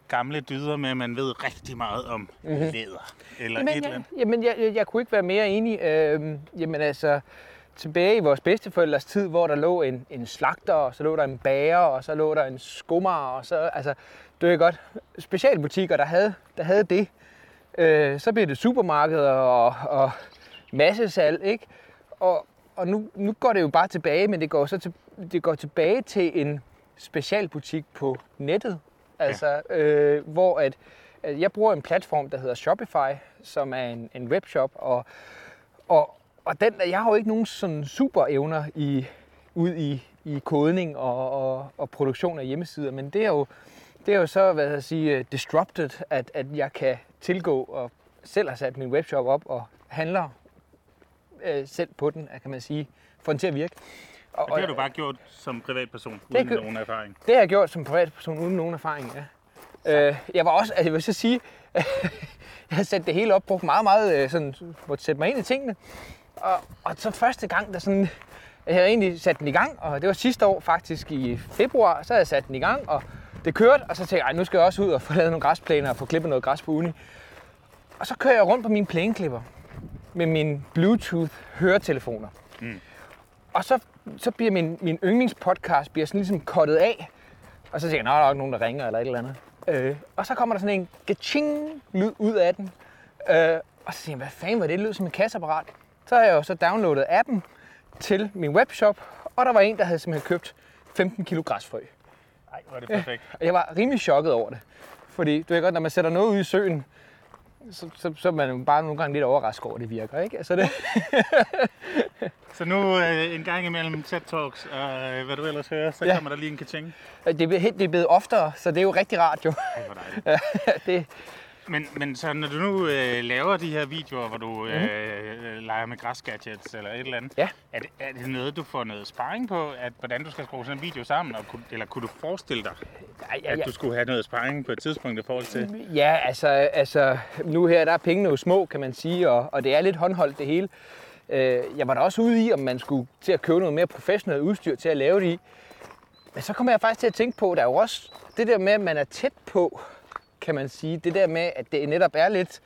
gamle dyder med, at man ved rigtig meget om mm-hmm. læder, eller et Jamen, eller jeg, andet. jamen jeg, jeg, jeg kunne ikke være mere enig. Øhm, jamen altså, tilbage i vores bedsteforældres tid, hvor der lå en, en slagter, og så lå der en bager, og så lå der en skummer, og så, altså, det er godt, specialbutikker, der havde, der havde det. Øh, så blev det supermarkeder og, og massesalg, ikke? Og, og nu, nu går det jo bare tilbage, men det går så til, det går tilbage til en specialbutik på nettet. Altså, øh, hvor at, at jeg bruger en platform, der hedder Shopify, som er en, en webshop, og, og, og den, jeg har jo ikke nogen sådan super evner i, ud i, i kodning og, og, og produktion af hjemmesider, men det er jo, det er jo så, hvad jeg sige, disrupted, at, at jeg kan tilgå og selv har sat min webshop op og handler øh, selv på den, kan man sige, få den til at virke. Og det har du bare gjort som privatperson, Det uden nogen erfaring. Det har jeg gjort som privatperson uden nogen erfaring, ja. Øh, jeg var også, altså jeg vil så sige, jeg har sat det hele op, brugt meget, meget øh, sådan, måtte sætte mig ind i tingene. Og, og så første gang, der sådan, Jeg havde egentlig sat den i gang, og det var sidste år faktisk i februar, så havde jeg sat den i gang, og det kørte, og så tænkte jeg, "Ej, nu skal jeg også ud og få lavet nogle græsplæner og få klippet noget græs på uni. Og så kører jeg rundt på min plæneklipper med mine Bluetooth høretelefoner. Mm. Og så, så bliver min, min yndlingspodcast bliver sådan ligesom kottet af. Og så tænker jeg, "Nå, der er nok nogen, der ringer eller et eller andet. Øh, og så kommer der sådan en gaching lyd ud af den. Øh, og så tænker jeg, hvad fanden var det? Det lød som et kasseapparat. Så har jeg jo så downloadet appen til min webshop, og der var en, der havde simpelthen købt 15 kilo græsfrø. Hvor er det perfekt. Og jeg var rimelig chokket over det. Fordi du ved godt, når man sætter noget ud i søen, så, så, så er man bare nogle gange lidt overrasket over, at det virker. Ikke? Altså det, Så nu øh, en gang imellem TED Talks og øh, hvad du ellers hører, så Ja. kommer der lige en kaching. det, er det er blevet oftere, så det er jo rigtig rart jo. Ej, hvor dejligt. det, Men, men så når du nu øh, laver de her videoer, hvor du Mhm. øh, øh, leger med græsgadgets eller et eller andet, Ja. er, det, er det noget, du får noget sparring på, at, hvordan du skal skrue sådan en video sammen? Og kunne, eller kunne du forestille dig, ja, ja, at du skulle have noget sparring på et tidspunkt i forhold til? Ja, altså, altså nu her, der er pengene jo små, kan man sige, og, og det er lidt håndholdt det hele. Øh, jeg var da også ude i, om man skulle til at købe noget mere professionelt udstyr til at lave det i. Men så kommer jeg faktisk til at tænke på, der er jo også det der med, at man er tæt på, kan man sige. Det der med, at det netop er lidt,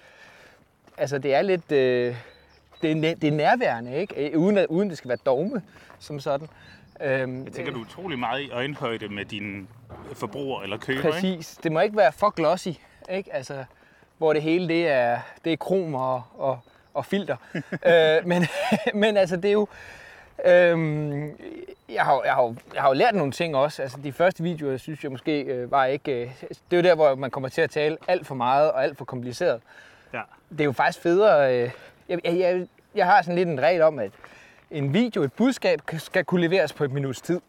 altså det er lidt, øh, det, er, det er nærværende, ikke? Øh, Uden, at, uden det skal være dogme, som sådan. Øhm, Jeg tænker, du utrolig meget i øjenhøjde med dine forbrugere eller køber, ikke? Præcis. Det må ikke være for glossy, ikke? Altså, hvor det hele det er, det er krom og, og, og filter. øh, men, men altså, det er jo... Øhm, jeg, har, jeg, har, jeg har jo lært nogle ting også. Altså, de første videoer, synes jeg måske øh, var ikke... Øh, det er jo der, hvor man kommer til at tale alt for meget og alt for kompliceret. Ja. Det er jo faktisk federe... Øh, jeg, jeg, jeg, jeg har sådan lidt en regel om, at en video, et budskab, skal kunne leveres på et minuts tid.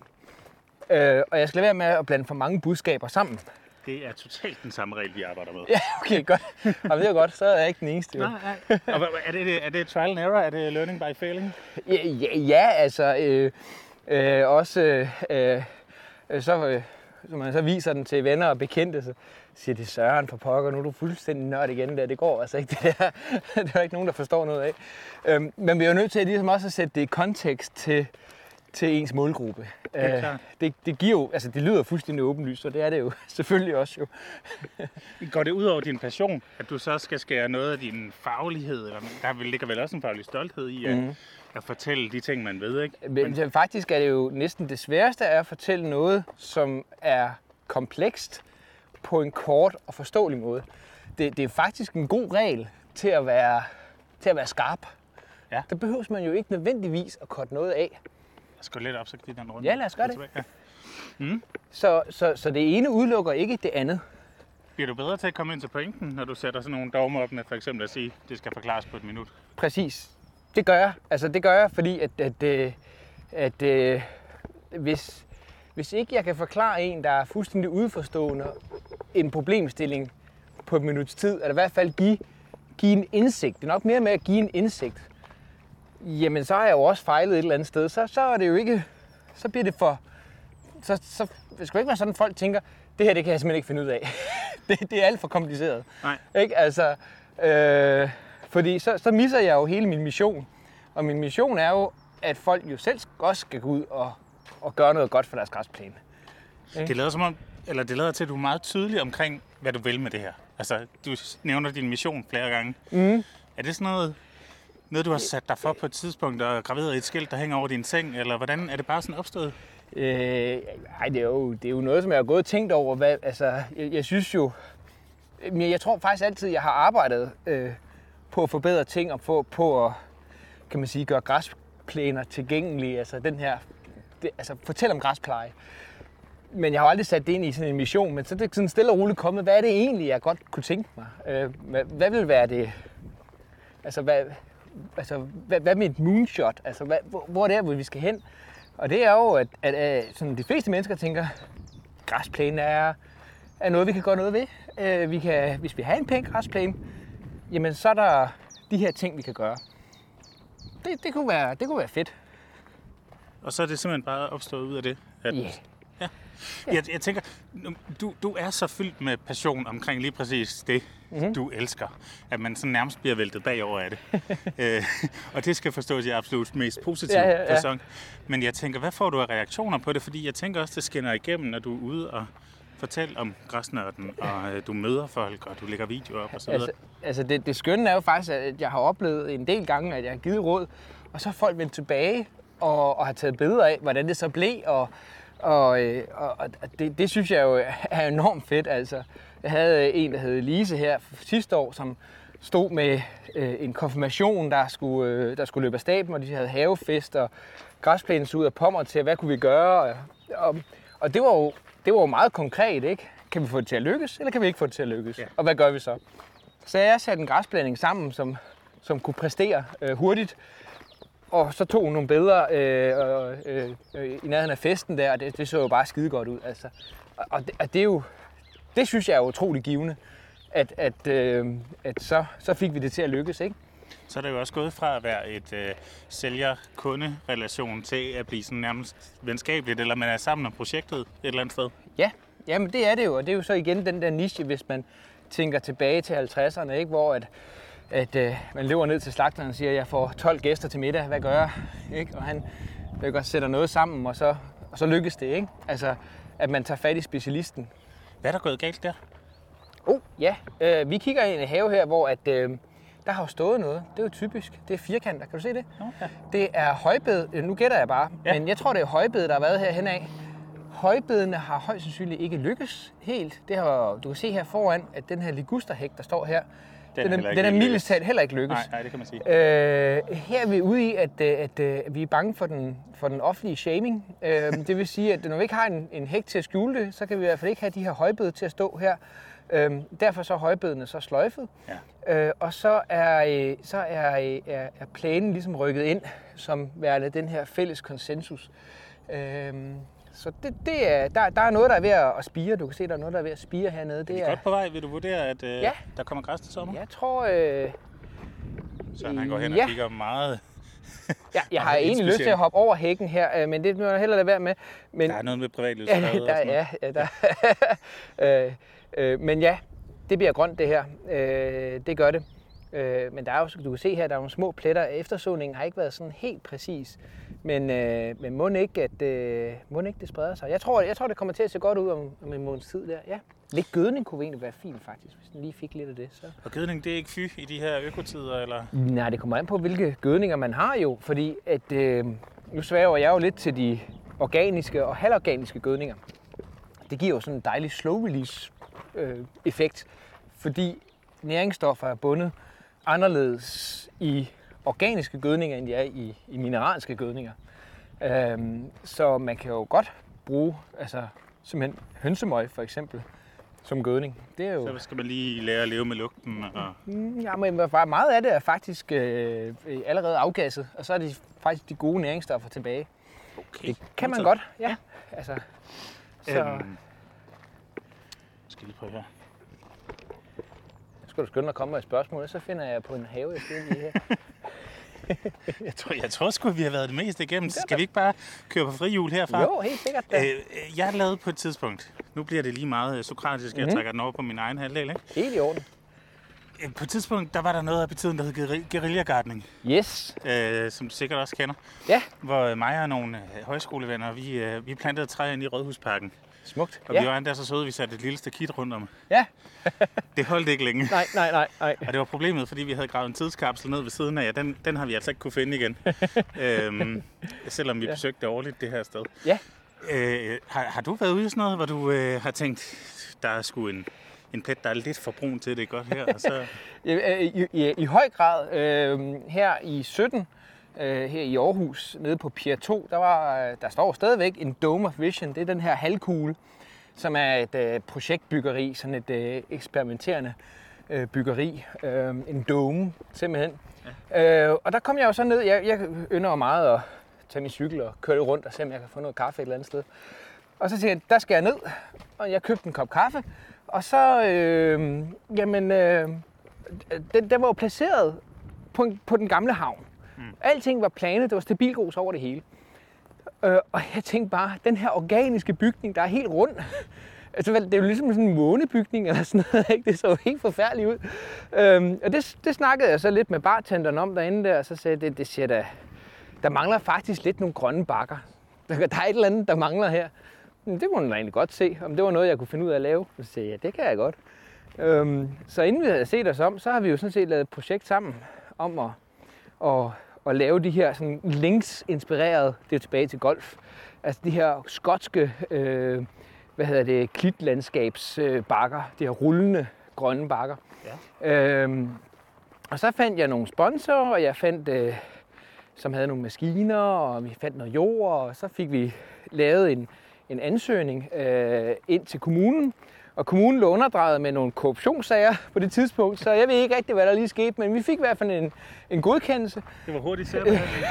Øh, og jeg skal lade være med at blande for mange budskaber sammen. Det er totalt den samme regel, vi arbejder med. Ja, okay, godt. Og det er godt, så er jeg ikke den eneste. Jo. Nej, nej. Og hvad- er det, er det trial and error? Er det learning by failing? Ja, ja, ja altså øh, øh, også, øh, øh, så, øh, så man så viser den til venner og bekendte, så siger de, Søren for pokker, nu er du fuldstændig nørd igen der. Det går altså ikke, det der. det er der ikke nogen, der forstår noget af. Øhm, men vi er jo nødt til ligesom også at sætte det i kontekst til, til ens målgruppe. er Øh, det, det giver jo, altså det lyder fuldstændig åbenlyst, og det er det jo selvfølgelig også jo. Går det ud over din passion, at du så skal skære noget af din faglighed? Eller, der ligger vel også en faglig stolthed i at, Mhm. mm. at fortælle de ting, man ved, ikke? Men men faktisk er det jo næsten det sværeste er at fortælle noget, som er komplekst på en kort og forståelig måde. Det, det er faktisk en god regel til at være, til at være skarp. Ja. Der behøver man jo ikke nødvendigvis at korte noget af. Skal lidt op, så kan den rundt. Ja, lad os gøre det. Ja. Så, så, så det ene udelukker ikke det andet. Bliver du bedre til at komme ind til pointen, når du sætter sådan nogle dogmer op med for eksempel at sige, det skal forklares på et minut? Præcis. Det gør jeg. Altså det gør jeg, fordi at, at, øh, at, at hvis, hvis ikke jeg kan forklare en, der er fuldstændig udforstående en problemstilling på et minuts tid, eller i hvert fald give, give en indsigt, det er nok mere med at give en indsigt, jamen så har jeg jo også fejlet et eller andet sted. Så, så er det jo ikke, så bliver det for, så, så det skal ikke være sådan, at folk tænker, det her det kan jeg simpelthen ikke finde ud af. det, det er alt for kompliceret. Nej. Ikke? Altså, øh, fordi så, så misser jeg jo hele min mission. Og min mission er jo, at folk jo selv også skal gå ud og, og gøre noget godt for deres græsplæne. Det lader som om, eller det lader til, at du er meget tydelig omkring, hvad du vil med det her. Altså, du nævner din mission flere gange. Mm. Er det sådan noget, noget, du har sat dig for på et tidspunkt og graveret et skilt, der hænger over din seng, eller hvordan er det bare sådan opstået? Øh, ej, det er, jo, det er jo noget, som jeg har gået og tænkt over. Hvad, altså, jeg, jeg synes jo... Men jeg tror faktisk altid, jeg har arbejdet øh, på at forbedre ting og på, på at kan man sige, gøre græsplæner tilgængelige. Altså den her... Det, altså fortæl om græspleje. Men jeg har aldrig sat det ind i sådan en mission, men så er det sådan stille og roligt kommet. Hvad er det egentlig, jeg godt kunne tænke mig? Øh, hvad, hvad vil være det... Altså, hvad, altså, hvad, hvad med et moonshot? Altså, hvad, hvor, hvor er det, hvor vi skal hen? Og det er jo, at, at, at sådan de fleste mennesker tænker, græsplæne er, er noget, vi kan gøre noget ved. Øh, vi kan, hvis vi har en pæn græsplæne, jamen så er der de her ting, vi kan gøre. Det, det, kunne, være, det kunne være fedt. Og så er det simpelthen bare opstået ud af det, at Ja. Jeg, jeg tænker, du, du er så fyldt med passion omkring lige præcis det, Mhm. mm-hmm. du elsker, at man sådan nærmest bliver væltet bagover af det. øh, og det skal forstås i absolut mest positive Ja, ja, ja. Men jeg tænker, hvad får du af reaktioner på det? Fordi jeg tænker også, det skinner igennem, når du er ude og fortælle om græsnørden, og øh, du møder folk, og du lægger videoer op og så videre. Altså, altså det, det skønne er jo faktisk, at jeg har oplevet en del gange, at jeg har givet råd, og så har folk vendt tilbage og, og har taget billeder af, hvordan det så blev, og, og, øh, og, det, det synes jeg jo er enormt fedt. Altså, jeg havde en, der hed Lise her sidste år, som stod med øh, en konfirmation, der skulle, øh, der skulle løbe af staben, og de havde havefest og græsplænen så ud af pommer til, hvad kunne vi gøre? Og, og, og det, var jo, det var jo meget konkret, ikke? Kan vi få det til at lykkes, eller kan vi ikke få det til at lykkes? Ja. Og hvad gør vi så? Så jeg satte en græsplæning sammen, som, som kunne præstere øh, hurtigt. Og så tog hun nogle billeder øh, øh, øh, i nærheden af festen der, og det, det så jo bare skide godt ud. Altså. Og, og, det, og det er jo, det synes jeg er utrolig givende, at, at, øh, at så, så fik vi det til at lykkes, ikke? Så er det jo også gået fra at være et øh, sælger-kunde-relation til at blive sådan nærmest venskabeligt, eller man er sammen om projektet et eller andet sted. Ja, jamen det er det jo, og det er jo så igen den der niche, hvis man tænker tilbage til 50'erne, ikke? hvor at, at øh, man løber ned til slagteren og siger, jeg får 12 gæster til middag, hvad gør jeg? Ikke? Og han godt sætter noget sammen, og så, og så lykkes det. Ikke? Altså, at man tager fat i specialisten. Hvad er der gået galt der? Oh, ja, øh, vi kigger ind i en have her, hvor at, øh, der har jo stået noget. Det er jo typisk. Det er firkanter. Kan du se det? Okay. Det er højbed. øh, Nu gætter jeg bare, Ja. men jeg tror, det er højbed, der har været herhen af. Højbedene har højst sandsynligt ikke lykkes helt. Det har, du kan se her foran, at den her ligusterhæk, der står her, Den den, er den er, mildest talt heller ikke lykkes. Nej, nej, det kan man sige. Øh, her er vi ude i, at, øh, at, at vi er bange for den, for den offentlige shaming. Øh, det vil sige, at når vi ikke har en, en hæk til at skjule det, så kan vi i hvert fald ikke have de her højbede til at stå her. Øh, derfor så er højbedene så sløjfet. Ja. Øh, og så er, øh, så er, øh, er, er planen ligesom rykket ind som værende den her fælles konsensus. Øh, så det, det er, der, der er noget, der er ved at spire. Du kan se, der er noget, der er ved at spire hernede. Det Vi er godt på vej. Vil du vurdere, at øh, Ja. der kommer græs til sommer? jeg tror, øh, Så han går hen og Ja. kigger meget. jeg, jeg har Og er egentlig lyst til at hoppe over hækken her, øh, men det må jeg hellere lade være med. Men, Der er noget med privatlivs. Ja, der, ja, ja, der. øh, øh, men ja, det bliver grønt det her. Øh, det gør det. Øh, men der er jo, du kan se her, der er nogle små pletter. Eftersåningen har ikke været sådan helt præcis. Men, øh, men må ikke, at øh, må ikke det spreder sig. Jeg tror, jeg tror, det kommer til at se godt ud om, om en måneds tid der. Ja. Lidt gødning kunne egentlig være fint faktisk, hvis den lige fik lidt af det. Så. Og gødning, det er ikke fy i de her økotider, eller? Nej, det kommer an på, hvilke gødninger man har jo, fordi at, øh, nu sværger jeg jo lidt til de organiske og halvorganiske gødninger. Det giver jo sådan en dejlig slow release øh, effekt, fordi næringsstoffer er bundet anderledes i organiske gødninger, end de er i, i mineralske gødninger. Øhm, så man kan jo godt bruge altså, simpelthen hønsemøg for eksempel som gødning. Det er jo... Så skal man lige lære at leve med lugten. Og... Mm, Ja, men bare meget af det er faktisk øh, allerede afgasset, og så er det faktisk de gode næringsstoffer tilbage. Okay. Det kan man Så- godt, ja. Altså, så Øhm, skal jeg lige prøve her. skal du skynde dig at komme med et spørgsmål, så finder jeg på en have, jeg skal lige her. Jeg tror, jeg tror sgu, vi har været det meste igennem. Så skal vi ikke bare køre på frihjul herfra? Jo, helt sikkert. Da. Øh, øh, jeg lavede på et tidspunkt, nu bliver det lige meget øh, sokratisk, jeg Mhm. trækker den over på min egen halvdel. Ikke? Helt i orden. Øh, På et tidspunkt, der var der noget af betiden, der hed gueri- guerillagardening, Yes. øh, som du sikkert også kender. Ja, Hvor mig og nogle højskolevenner, vi, øh, vi plantede træer ind i Rådhusparken. Smukt. Og vi Ja. var endda så søde, vi satte et lille stakit rundt om. ja. Det holdt ikke længe. Nej, nej, nej, nej. Og det var problemet, fordi vi havde gravet en tidskapsel ned ved siden af, og den, den har vi altså ikke kunne finde igen. øhm, selvom vi ja. Besøgte det årligt det her sted. Ja. Øh, har, har du været ude i sådan noget, hvor du øh, har tænkt, der er sgu en, en plet, der er lidt for brun til det godt her, og så... I, i, i, I høj grad øh, her i 17, øh, her i Aarhus, nede på Pier 2, der, var, øh, der står stadigvæk en Dome of Vision. Det er den her halvkugle, som er et øh, projektbyggeri, sådan et øh, eksperimenterende øh, byggeri. Øh, en dome, simpelthen. Ja. Øh, og der kom jeg jo så ned. Jeg, jeg ynder jo meget at tage min cykel og køre rundt og se, om jeg kan få noget kaffe et eller andet sted. Og så siger jeg, der skal jeg ned, og jeg købte en kop kaffe. Og så, øh, jamen, øh, den, den var jo placeret på, på den gamle havn. Mm. Alting var planet, det var stabilgrus over det hele. Øh, og jeg tænkte bare, den her organiske bygning, der er helt rund, altså, vel, det er jo ligesom sådan en månebygning eller sådan noget, ikke? det så jo helt forfærdeligt ud. Øhm, og det, det snakkede jeg så lidt med bartenderen om derinde der, og så sagde det, det siger da, der mangler faktisk lidt nogle grønne bakker. Der, der er et eller andet, der mangler her. Men det kunne man egentlig godt se, om det var noget, jeg kunne finde ud af at lave. Så sagde jeg, ja, det kan jeg godt. Øhm, så inden vi havde set os om, så har vi jo sådan set lavet et projekt sammen om at, at, at lave de her sådan links-inspirerede, det er tilbage til golf, altså de her skotske, øh, hvad hedder det, klitlandskabsbakker, de her rullende grønne bakker. Ja. Øhm, og så fandt jeg nogle sponsorer, og jeg fandt, øh, som havde nogle maskiner, og vi fandt noget jord, og så fik vi lavet en, en ansøgning øh, ind til kommunen, og kommunen lå underdrejet med nogle korruptionssager på det tidspunkt, så jeg ved ikke rigtig, hvad der lige skete, men vi fik i hvert fald en, en godkendelse. Det var hurtigt særbehandling?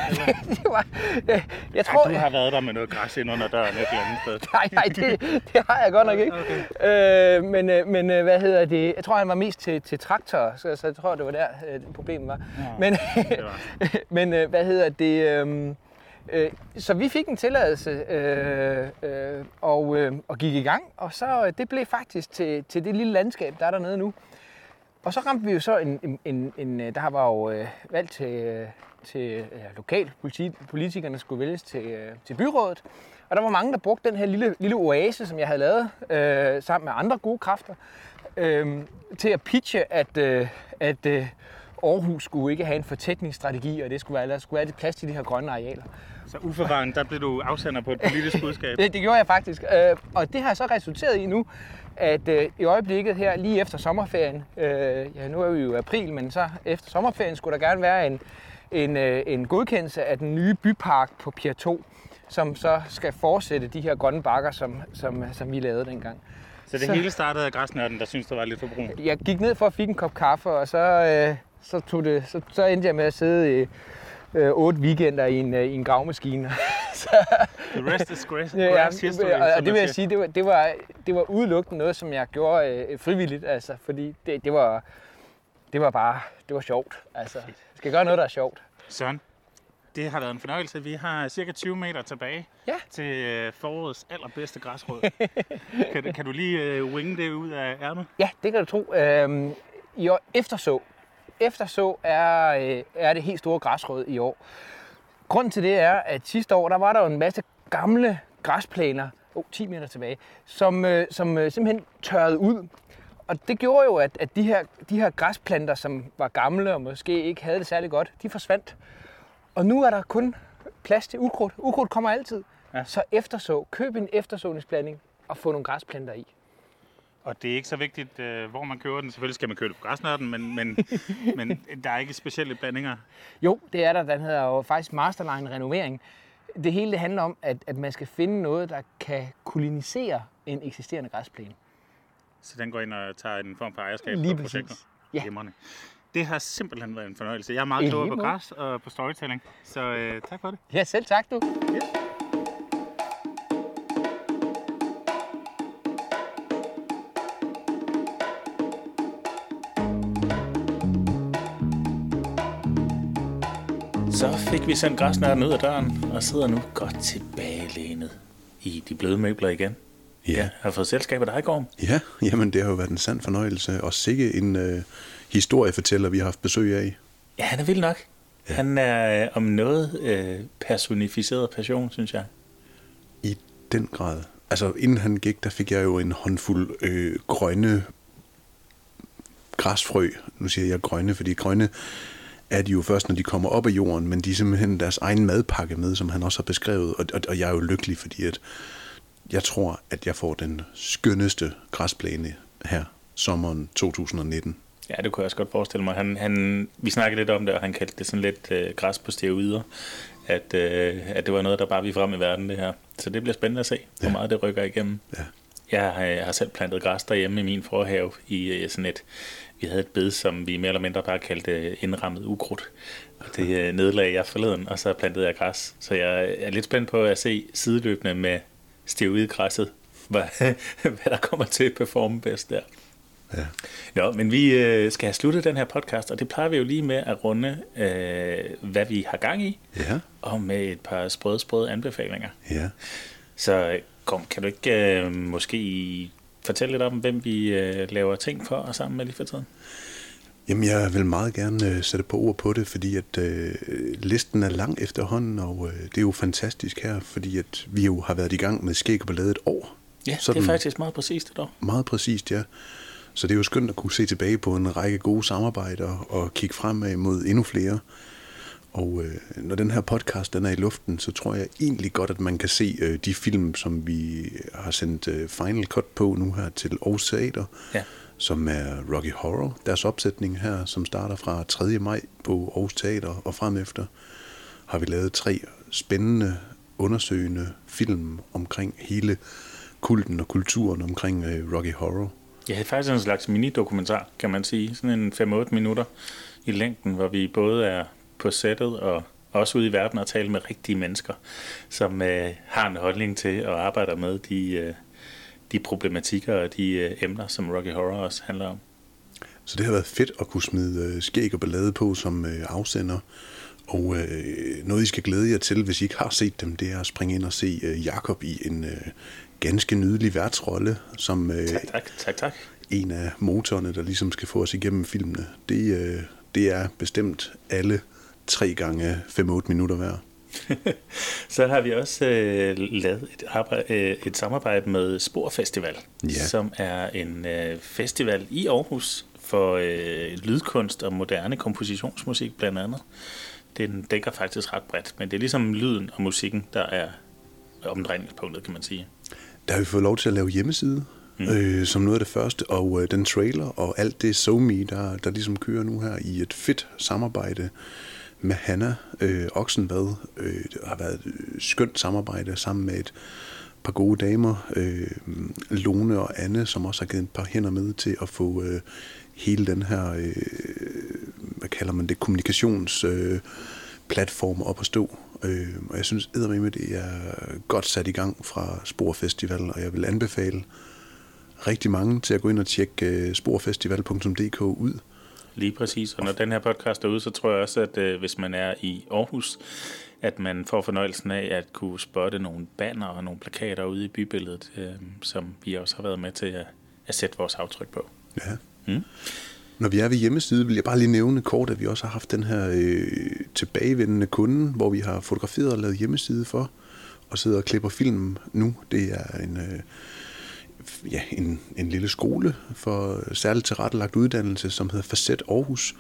det var, jeg, jeg tror, Ej, du har været der med noget græs ind under døren et eller andet sted. nej, nej, det, det har jeg godt nok ikke. Okay. Øh, men, øh, men øh, hvad hedder det? Jeg tror, han var mest til, til traktor, så, så jeg tror, det var der, øh, problemet var. Ja, men var. men hvad hedder det? Øh, øh, så vi fik en tilladelse øh, øh, og, øh, og gik i gang, og så øh, det blev faktisk til, til det lille landskab, der er dernede nu. Og så ramte vi jo så en, en, en, en øh, der var jo øh, valgt til, øh, til øh, ja, lokal politi, politikerne skulle vælges til, øh, til byrådet. Og der var mange, der brugte den her lille, lille oase, som jeg havde lavet øh, sammen med andre gode kræfter, øh, til at pitche, at, øh, at øh, Aarhus skulle ikke have en fortætningsstrategi, og det skulle være, der skulle være lidt plads til de her grønne arealer. Så uforvarende, der blev du afsender på et politisk budskab. Det, det gjorde jeg faktisk. Øh, og det har så resulteret i nu, at øh, i øjeblikket her, lige efter sommerferien, øh, ja nu er vi jo i april, men så efter sommerferien skulle der gerne være en, en, øh, en godkendelse af den nye bypark på Pier 2, som så skal fortsætte de her grønne bakker, som, som, som vi lavede dengang. Så det Så- hele startede af græsnørden, der synes, det var lidt for brun. Jeg gik ned for at fik en kop kaffe, og så, øh, så, tog det, så, så endte jeg med at sidde i øh, otte weekender i en, øh, i en gravmaskine. The rest is grass, Ja, grass history, og, og det vil jeg sige, det var, det var, det var udelukkende noget, som jeg gjorde øh, frivilligt, altså, fordi det, det, var, det var bare, det var sjovt. Altså, jeg skal gøre noget, der er sjovt. Søren, det har været en fornøjelse. Vi har cirka 20 meter tilbage Ja. til øh, forårets allerbedste græsrod. kan, du- kan du lige øh, winge det ud af ærmet? Ja, det kan du tro. Øhm, I år efterså. Efterså er, øh, er det helt store græsrød i år. Grunden til det er, at sidste år, der var der jo en masse gamle græsplæner, oh, 10 meter tilbage, som, øh, som øh, simpelthen tørrede ud. Og det gjorde jo, at, at de, her, de her græsplanter, som var gamle og måske ikke havde det særlig godt, de forsvandt. Og nu er der kun plads til ukrudt. Ukrudt kommer altid. Ja. Ja. Så efterså. Køb en eftersåningsblanding og få nogle græsplanter i. Og det er ikke så vigtigt, øh, hvor man køber den. Selvfølgelig skal man købe det på græsnørden, men, men, men der er ikke specielle blandinger. Jo, det er der. Den hedder jo faktisk Masterline Renovering. Det hele det handler om, at, at man skal finde noget, der kan kolinisere en eksisterende græsplæne. Så den går ind og tager en form for ejerskab Lige på projektet. Ja. Glimrende. Det har simpelthen været en fornøjelse. Jeg er meget klogere på græs og på storytelling, så øh, tak for det. Ja, selv tak du. Så fik vi sendt græsnørden ud af døren og sidder nu godt tilbagelænet i de bløde møbler igen. Ja. Jeg har fået selskab af dig, Gorm. Ja, jamen det har jo været en sand fornøjelse, og sikke en øh, historiefortæller, vi har haft besøg af. Ja, han er vild nok. Ja. Han er øh, om noget øh, personificeret passion, synes jeg. I den grad. Altså inden han gik, der fik jeg jo en håndfuld øh, grønne græsfrø. Nu siger jeg grønne, fordi grønne er de jo først, når de kommer op af jorden, men de er simpelthen deres egen madpakke med, som han også har beskrevet. Og, og, og jeg er jo lykkelig, fordi at jeg tror, at jeg får den skønneste græsplæne her sommeren 2019. Ja, det kunne jeg også godt forestille mig. Han, han, vi snakkede lidt om det, og han kaldte det sådan lidt øh, græs på steroider. At, øh, at det var noget, der bare vi frem i verden, det her. Så det bliver spændende at se, hvor Ja. meget det rykker igennem. Ja. Jeg har, jeg har selv plantet græs derhjemme i min forhave i øh, sådan et, vi havde et bed, som vi mere eller mindre bare kaldte indrammet ukrudt. Og det øh, nedlagde jeg forleden, og så plantede jeg græs. Så jeg er lidt spændt på at se sideløbende med steroidgræsset, hvad, hvad der kommer til at performe bedst der. Ja. Nå, men vi øh, skal have sluttet den her podcast, og det plejer vi jo lige med at runde, øh, hvad vi har gang i, Ja, og med et par sprøde, sprøde anbefalinger. ja. Så øh, kom, kan du ikke øh, måske fortælle lidt om, hvem vi øh, laver ting for og sammen med lige for tiden? Jamen, jeg vil meget gerne øh, sætte på ord på det, fordi at øh, listen er lang efterhånden, og øh, det er jo fantastisk her, fordi at vi jo har været i gang med skæg og ballade et år. Ja, Sådan det er faktisk meget præcist et år. Meget præcist, ja. Så det er jo skønt at kunne se tilbage på en række gode samarbejder og kigge fremad mod endnu flere. Og øh, når den her podcast den er i luften, så tror jeg egentlig godt, at man kan se øh, de film, som vi har sendt øh, Final Cut på nu her til Aarhus Teater, Ja. som er Rocky Horror. Deres opsætning her, som starter fra 3. maj på Aarhus Teater og frem efter, har vi lavet tre spændende, undersøgende film omkring hele kulten og kulturen omkring øh, Rocky Horror. Ja, faktisk en slags mini-dokumentar, kan man sige. Sådan en 5-8 minutter i længden, hvor vi både er på sættet og også ude i verden og tale med rigtige mennesker, som øh, har en holdning til og arbejder med de, øh, de problematikker og de øh, emner, som Rocky Horror også handler om. Så det har været fedt at kunne smide øh, skæg og ballade på som øh, afsender. Og øh, noget, I skal glæde jer til, hvis I ikke har set dem, det er at springe ind og se øh, Jakob i en øh, ganske nydelig værtsrolle, som øh, Tak, tak, tak, tak. en af motorerne, der ligesom skal få os igennem filmene. Det, øh, det er bestemt alle tre gange 5-8 minutter hver. Så har vi også øh, lavet et, arbejde, øh, et samarbejde med Spor Festival, Ja. som er en øh, festival i Aarhus for øh, lydkunst og moderne kompositionsmusik blandt andet. Den dækker faktisk ret bredt, men det er ligesom lyden og musikken, der er omdrejningspunktet, kan man sige. Der har vi fået lov til at lave hjemmeside, mm. øh, som noget af det første, og øh, den trailer og alt det SoMe, der, der ligesom kører nu her i et fedt samarbejde med Hanna øh, Oksenvad. Øh, det har været et skønt samarbejde sammen med et par gode damer, øh, Lone og Anne, som også har givet et par hænder med til at få øh, hele den her, øh, hvad kalder man det, kommunikations... Øh, platform op at stå. Øh, og jeg synes eddermame, det er godt sat i gang fra Sporfestival, og jeg vil anbefale rigtig mange til at gå ind og tjekke øh, sporfestival.dk ud. Lige præcis, og når den her podcast er ude, så tror jeg også, at øh, hvis man er i Aarhus, at man får fornøjelsen af at kunne spotte nogle banner og nogle plakater ude i bybilledet, øh, som vi også har været med til at, at sætte vores aftryk på. Ja. Mm. Når vi er ved hjemmeside, vil jeg bare lige nævne kort, at vi også har haft den her øh, tilbagevendende kunde, hvor vi har fotograferet og lavet hjemmeside for, og sidder og klipper film nu. Det er en, øh, ja, en, en lille skole for særligt tilrettelagt uddannelse, som hedder Facet Aarhus,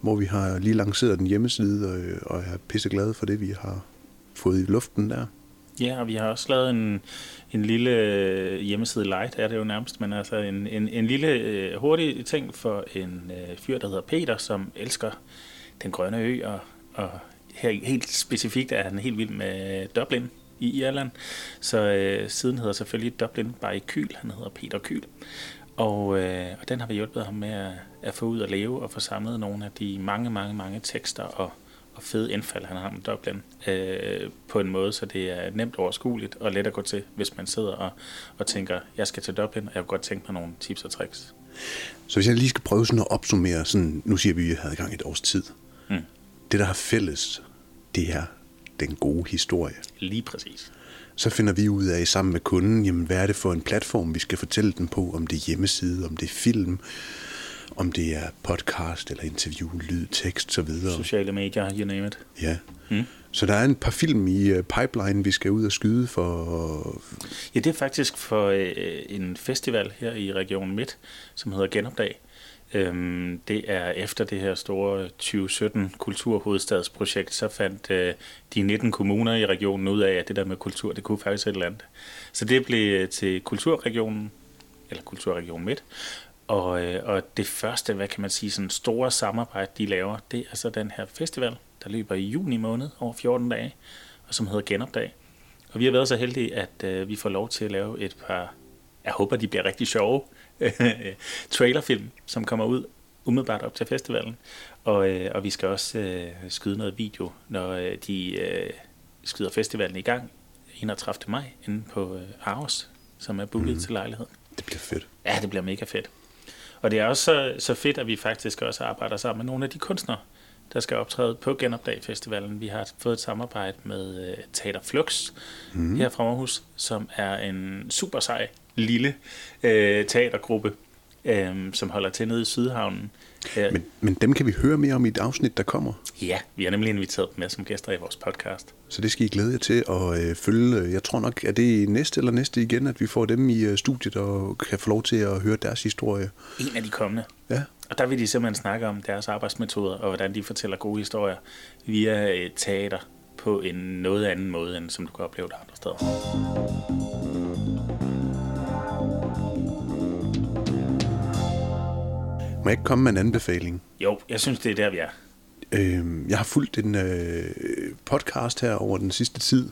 hvor vi har lige lanceret den hjemmeside, og, og er pisseglade for det, vi har fået i luften der. Ja, og vi har også lavet en, en lille øh, hjemmeside light, er det jo nærmest, men altså en, en, en lille øh, hurtig ting for en øh, fyr, der hedder Peter, som elsker den grønne ø, og, og her helt specifikt er han helt vild med Dublin i Irland. Så øh, siden hedder selvfølgelig Dublin by Kyl, han hedder Peter Kyl. Og, øh, og den har vi hjulpet ham med at, at få ud at leve og få samlet nogle af de mange, mange, mange tekster og, og fede indfald, han har med Dublin, øh, på en måde, så det er nemt overskueligt og let at gå til, hvis man sidder og, og tænker, jeg skal til Dublin, og jeg kunne godt tænke mig nogle tips og tricks. Så hvis jeg lige skal prøve sådan at opsummere, sådan, nu siger vi, at vi havde gang et års tid. Mm. Det, der har fælles, det er den gode historie. Lige præcis. Så finder vi ud af sammen med kunden, jamen, hvad er det for en platform, vi skal fortælle den på, om det er hjemmeside, om det er film, om det er podcast eller interview, lyd, tekst så videre. Sociale medier, you name it. Ja. Mm. Så der er en par film i uh, pipeline, vi skal ud og skyde for. Ja, det er faktisk for øh, en festival her i Region Midt, som hedder Genopdag. Øhm, det er efter det her store 2017 kulturhovedstadsprojekt, så fandt øh, de 19 kommuner i regionen ud af, at det der med kultur, det kunne faktisk et eller andet. Så det blev øh, til Kulturregionen, eller Kulturregion Midt, og, øh, og det første, hvad kan man sige, sådan store samarbejde, de laver, det er så den her festival, der løber i juni måned over 14 dage, og som hedder Genopdag. Og vi har været så heldige, at øh, vi får lov til at lave et par, jeg håber, de bliver rigtig sjove, trailerfilm, som kommer ud umiddelbart op til festivalen. Og, øh, og vi skal også øh, skyde noget video, når øh, de øh, skyder festivalen i gang 31. maj inde på øh, Aarhus, som er booket mm. til lejligheden. Det bliver fedt. Ja, det bliver mega fedt. Og det er også så, så fedt, at vi faktisk også arbejder sammen med nogle af de kunstnere, der skal optræde på Genopdag Festivalen. Vi har fået et samarbejde med uh, Teater Flux mm. her fra Aarhus, som er en super sej lille uh, teatergruppe, um, som holder til nede i Sydhavnen. Uh, men, men dem kan vi høre mere om i et afsnit, der kommer. Ja, vi har nemlig inviteret dem med som gæster i vores podcast. Så det skal I glæde jer til at øh, følge. Jeg tror nok, at det er næste eller næste igen, at vi får dem i øh, studiet og kan få lov til at høre deres historie. En af de kommende. Ja. Og der vil de simpelthen snakke om deres arbejdsmetoder, og hvordan de fortæller gode historier via et teater på en noget anden måde, end som du kan opleve det andre steder. Må jeg ikke komme med en anbefaling? Jo, jeg synes, det er der, vi er. Øh, jeg har fulgt en øh, podcast her over den sidste tid,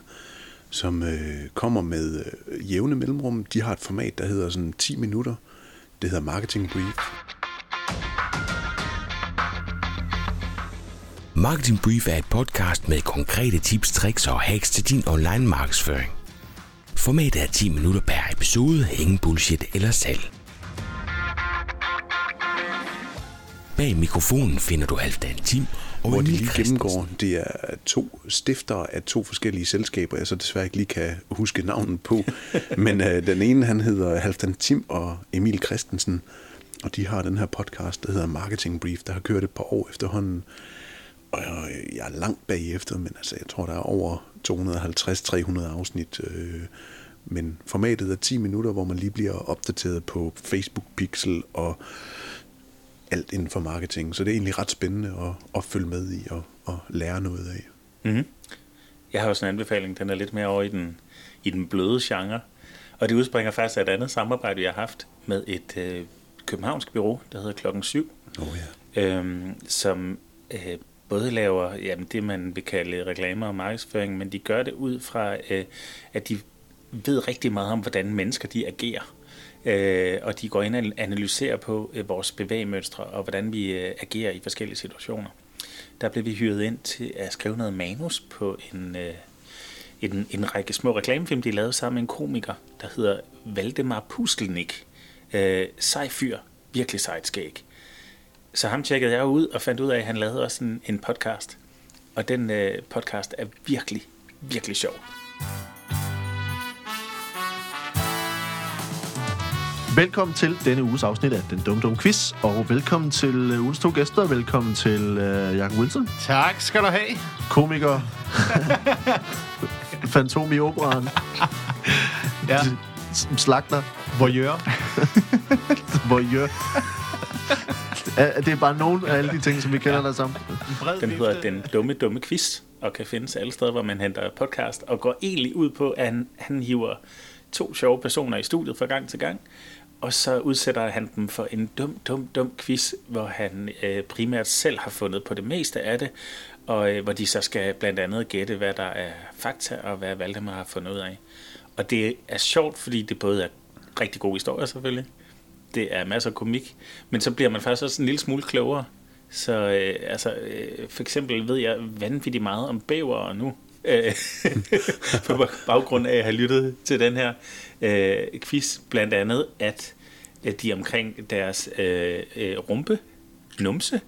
som øh, kommer med øh, jævne mellemrum. De har et format, der hedder sådan 10 minutter. Det hedder Marketing Brief. Marketing Brief er et podcast med konkrete tips, tricks og hacks til din online markedsføring. Formatet er 10 minutter per episode, ingen bullshit eller salg. Bag mikrofonen finder du Halvdan Tim og hvor de lige gennemgår. Det er to stiftere af to forskellige selskaber, jeg så desværre ikke lige kan huske navnet på. Men øh, den ene, han hedder Halvdan Tim og Emil Christensen, og de har den her podcast, der hedder Marketing Brief, der har kørt et par år efterhånden. Og jeg, jeg er langt bagefter, men altså, jeg tror, der er over 250-300 afsnit. Øh, men formatet er 10 minutter, hvor man lige bliver opdateret på Facebook Pixel og alt inden for marketing. Så det er egentlig ret spændende at, at følge med i og, og lære noget af. Mm-hmm. Jeg har også en anbefaling, den er lidt mere over i den, i den bløde genre. Og det udspringer faktisk af et andet samarbejde, vi har haft med et øh, københavnsk bureau, der hedder Klokken 7, Oh, ja. øhm, som øh, både laver jamen, det, man vil kalde reklamer og markedsføring, men de gør det ud fra, øh, at de ved rigtig meget om, hvordan mennesker de agerer. Øh, og de går ind og analyserer på øh, vores bevægemønstre og hvordan vi øh, agerer i forskellige situationer. Der blev vi hyret ind til at skrive noget manus på en, øh, en, en række små reklamefilm, de lavede sammen med en komiker, der hedder Valdemar Pustelnik. Øh, sej fyr, virkelig sejt skæg. Så ham tjekkede jeg ud og fandt ud af, at han lavede også en, en podcast. Og den øh, podcast er virkelig, virkelig sjov. Velkommen til denne uges afsnit af Den Dum Dum Quiz, og velkommen til øh, ugens to gæster. Velkommen til uh, Jacob Wilson, Tak skal du have. komiker, fantom i operan, Ja, s- slagter, voyeur. voyeur. Er- Det er bare nogle af alle de ting, som vi kender dig som. En bred Den hedder Den Dumme Dumme Quiz, og kan findes alle steder, hvor man henter podcast, og går egentlig ud på, at han, han hiver to sjove personer i studiet fra gang til gang, og så udsætter han dem for en dum, dum, dum quiz, hvor han øh, primært selv har fundet på det meste af det, og øh, hvor de så skal blandt andet gætte, hvad der er fakta, og hvad Valdemar har fundet ud af. Og det er sjovt, fordi det både er rigtig gode historier selvfølgelig, det er masser af komik, men så bliver man faktisk også en lille smule klogere. Så øh, altså, øh, for eksempel ved jeg vanvittigt meget om bæver nu, øh, på baggrund af at have lyttet til den her øh, quiz, blandt andet, at, at de omkring deres øh, øh, rumpe, numse,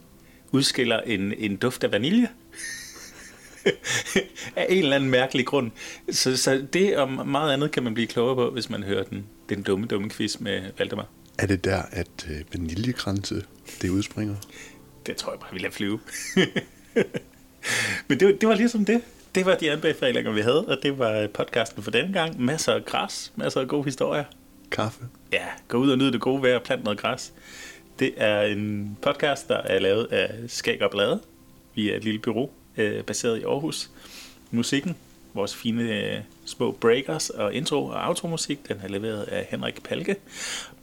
udskiller en, en duft af vanilje. af en eller anden mærkelig grund. Så, så det og meget andet kan man blive klogere på, hvis man hører den, den dumme, dumme quiz med Valdemar. Er det der, at øh, vaniljekranse, det udspringer? Det tror jeg bare, vi lader flyve. Men det, det var ligesom det. Det var de anbefalinger, vi havde, og det var podcasten for denne gang. Masser af græs, masser af gode historier. Kaffe? Ja, gå ud og nyde det gode vejr og plant noget græs. Det er en podcast, der er lavet af Skæg og Blade. Vi er et lille bureau, øh, baseret i Aarhus. Musikken, vores fine øh, små breakers og intro- og automusik, den er leveret af Henrik Palke.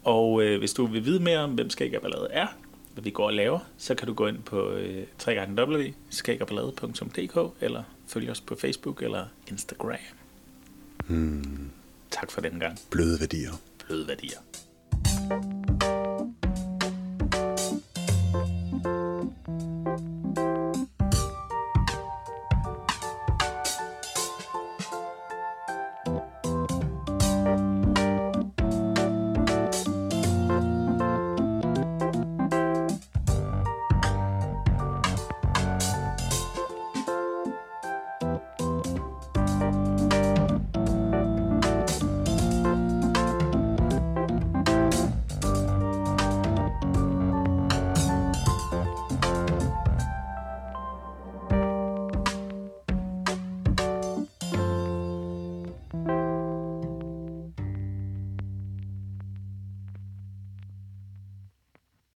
Og øh, hvis du vil vide mere om, hvem Skæg og Ballade er, hvad vi går og laver, så kan du gå ind på øh, www.skægogballade.dk eller Følg os på Facebook eller Instagram. Hmm. Tak for den gang. Bløde værdier. Bløde værdier. thank you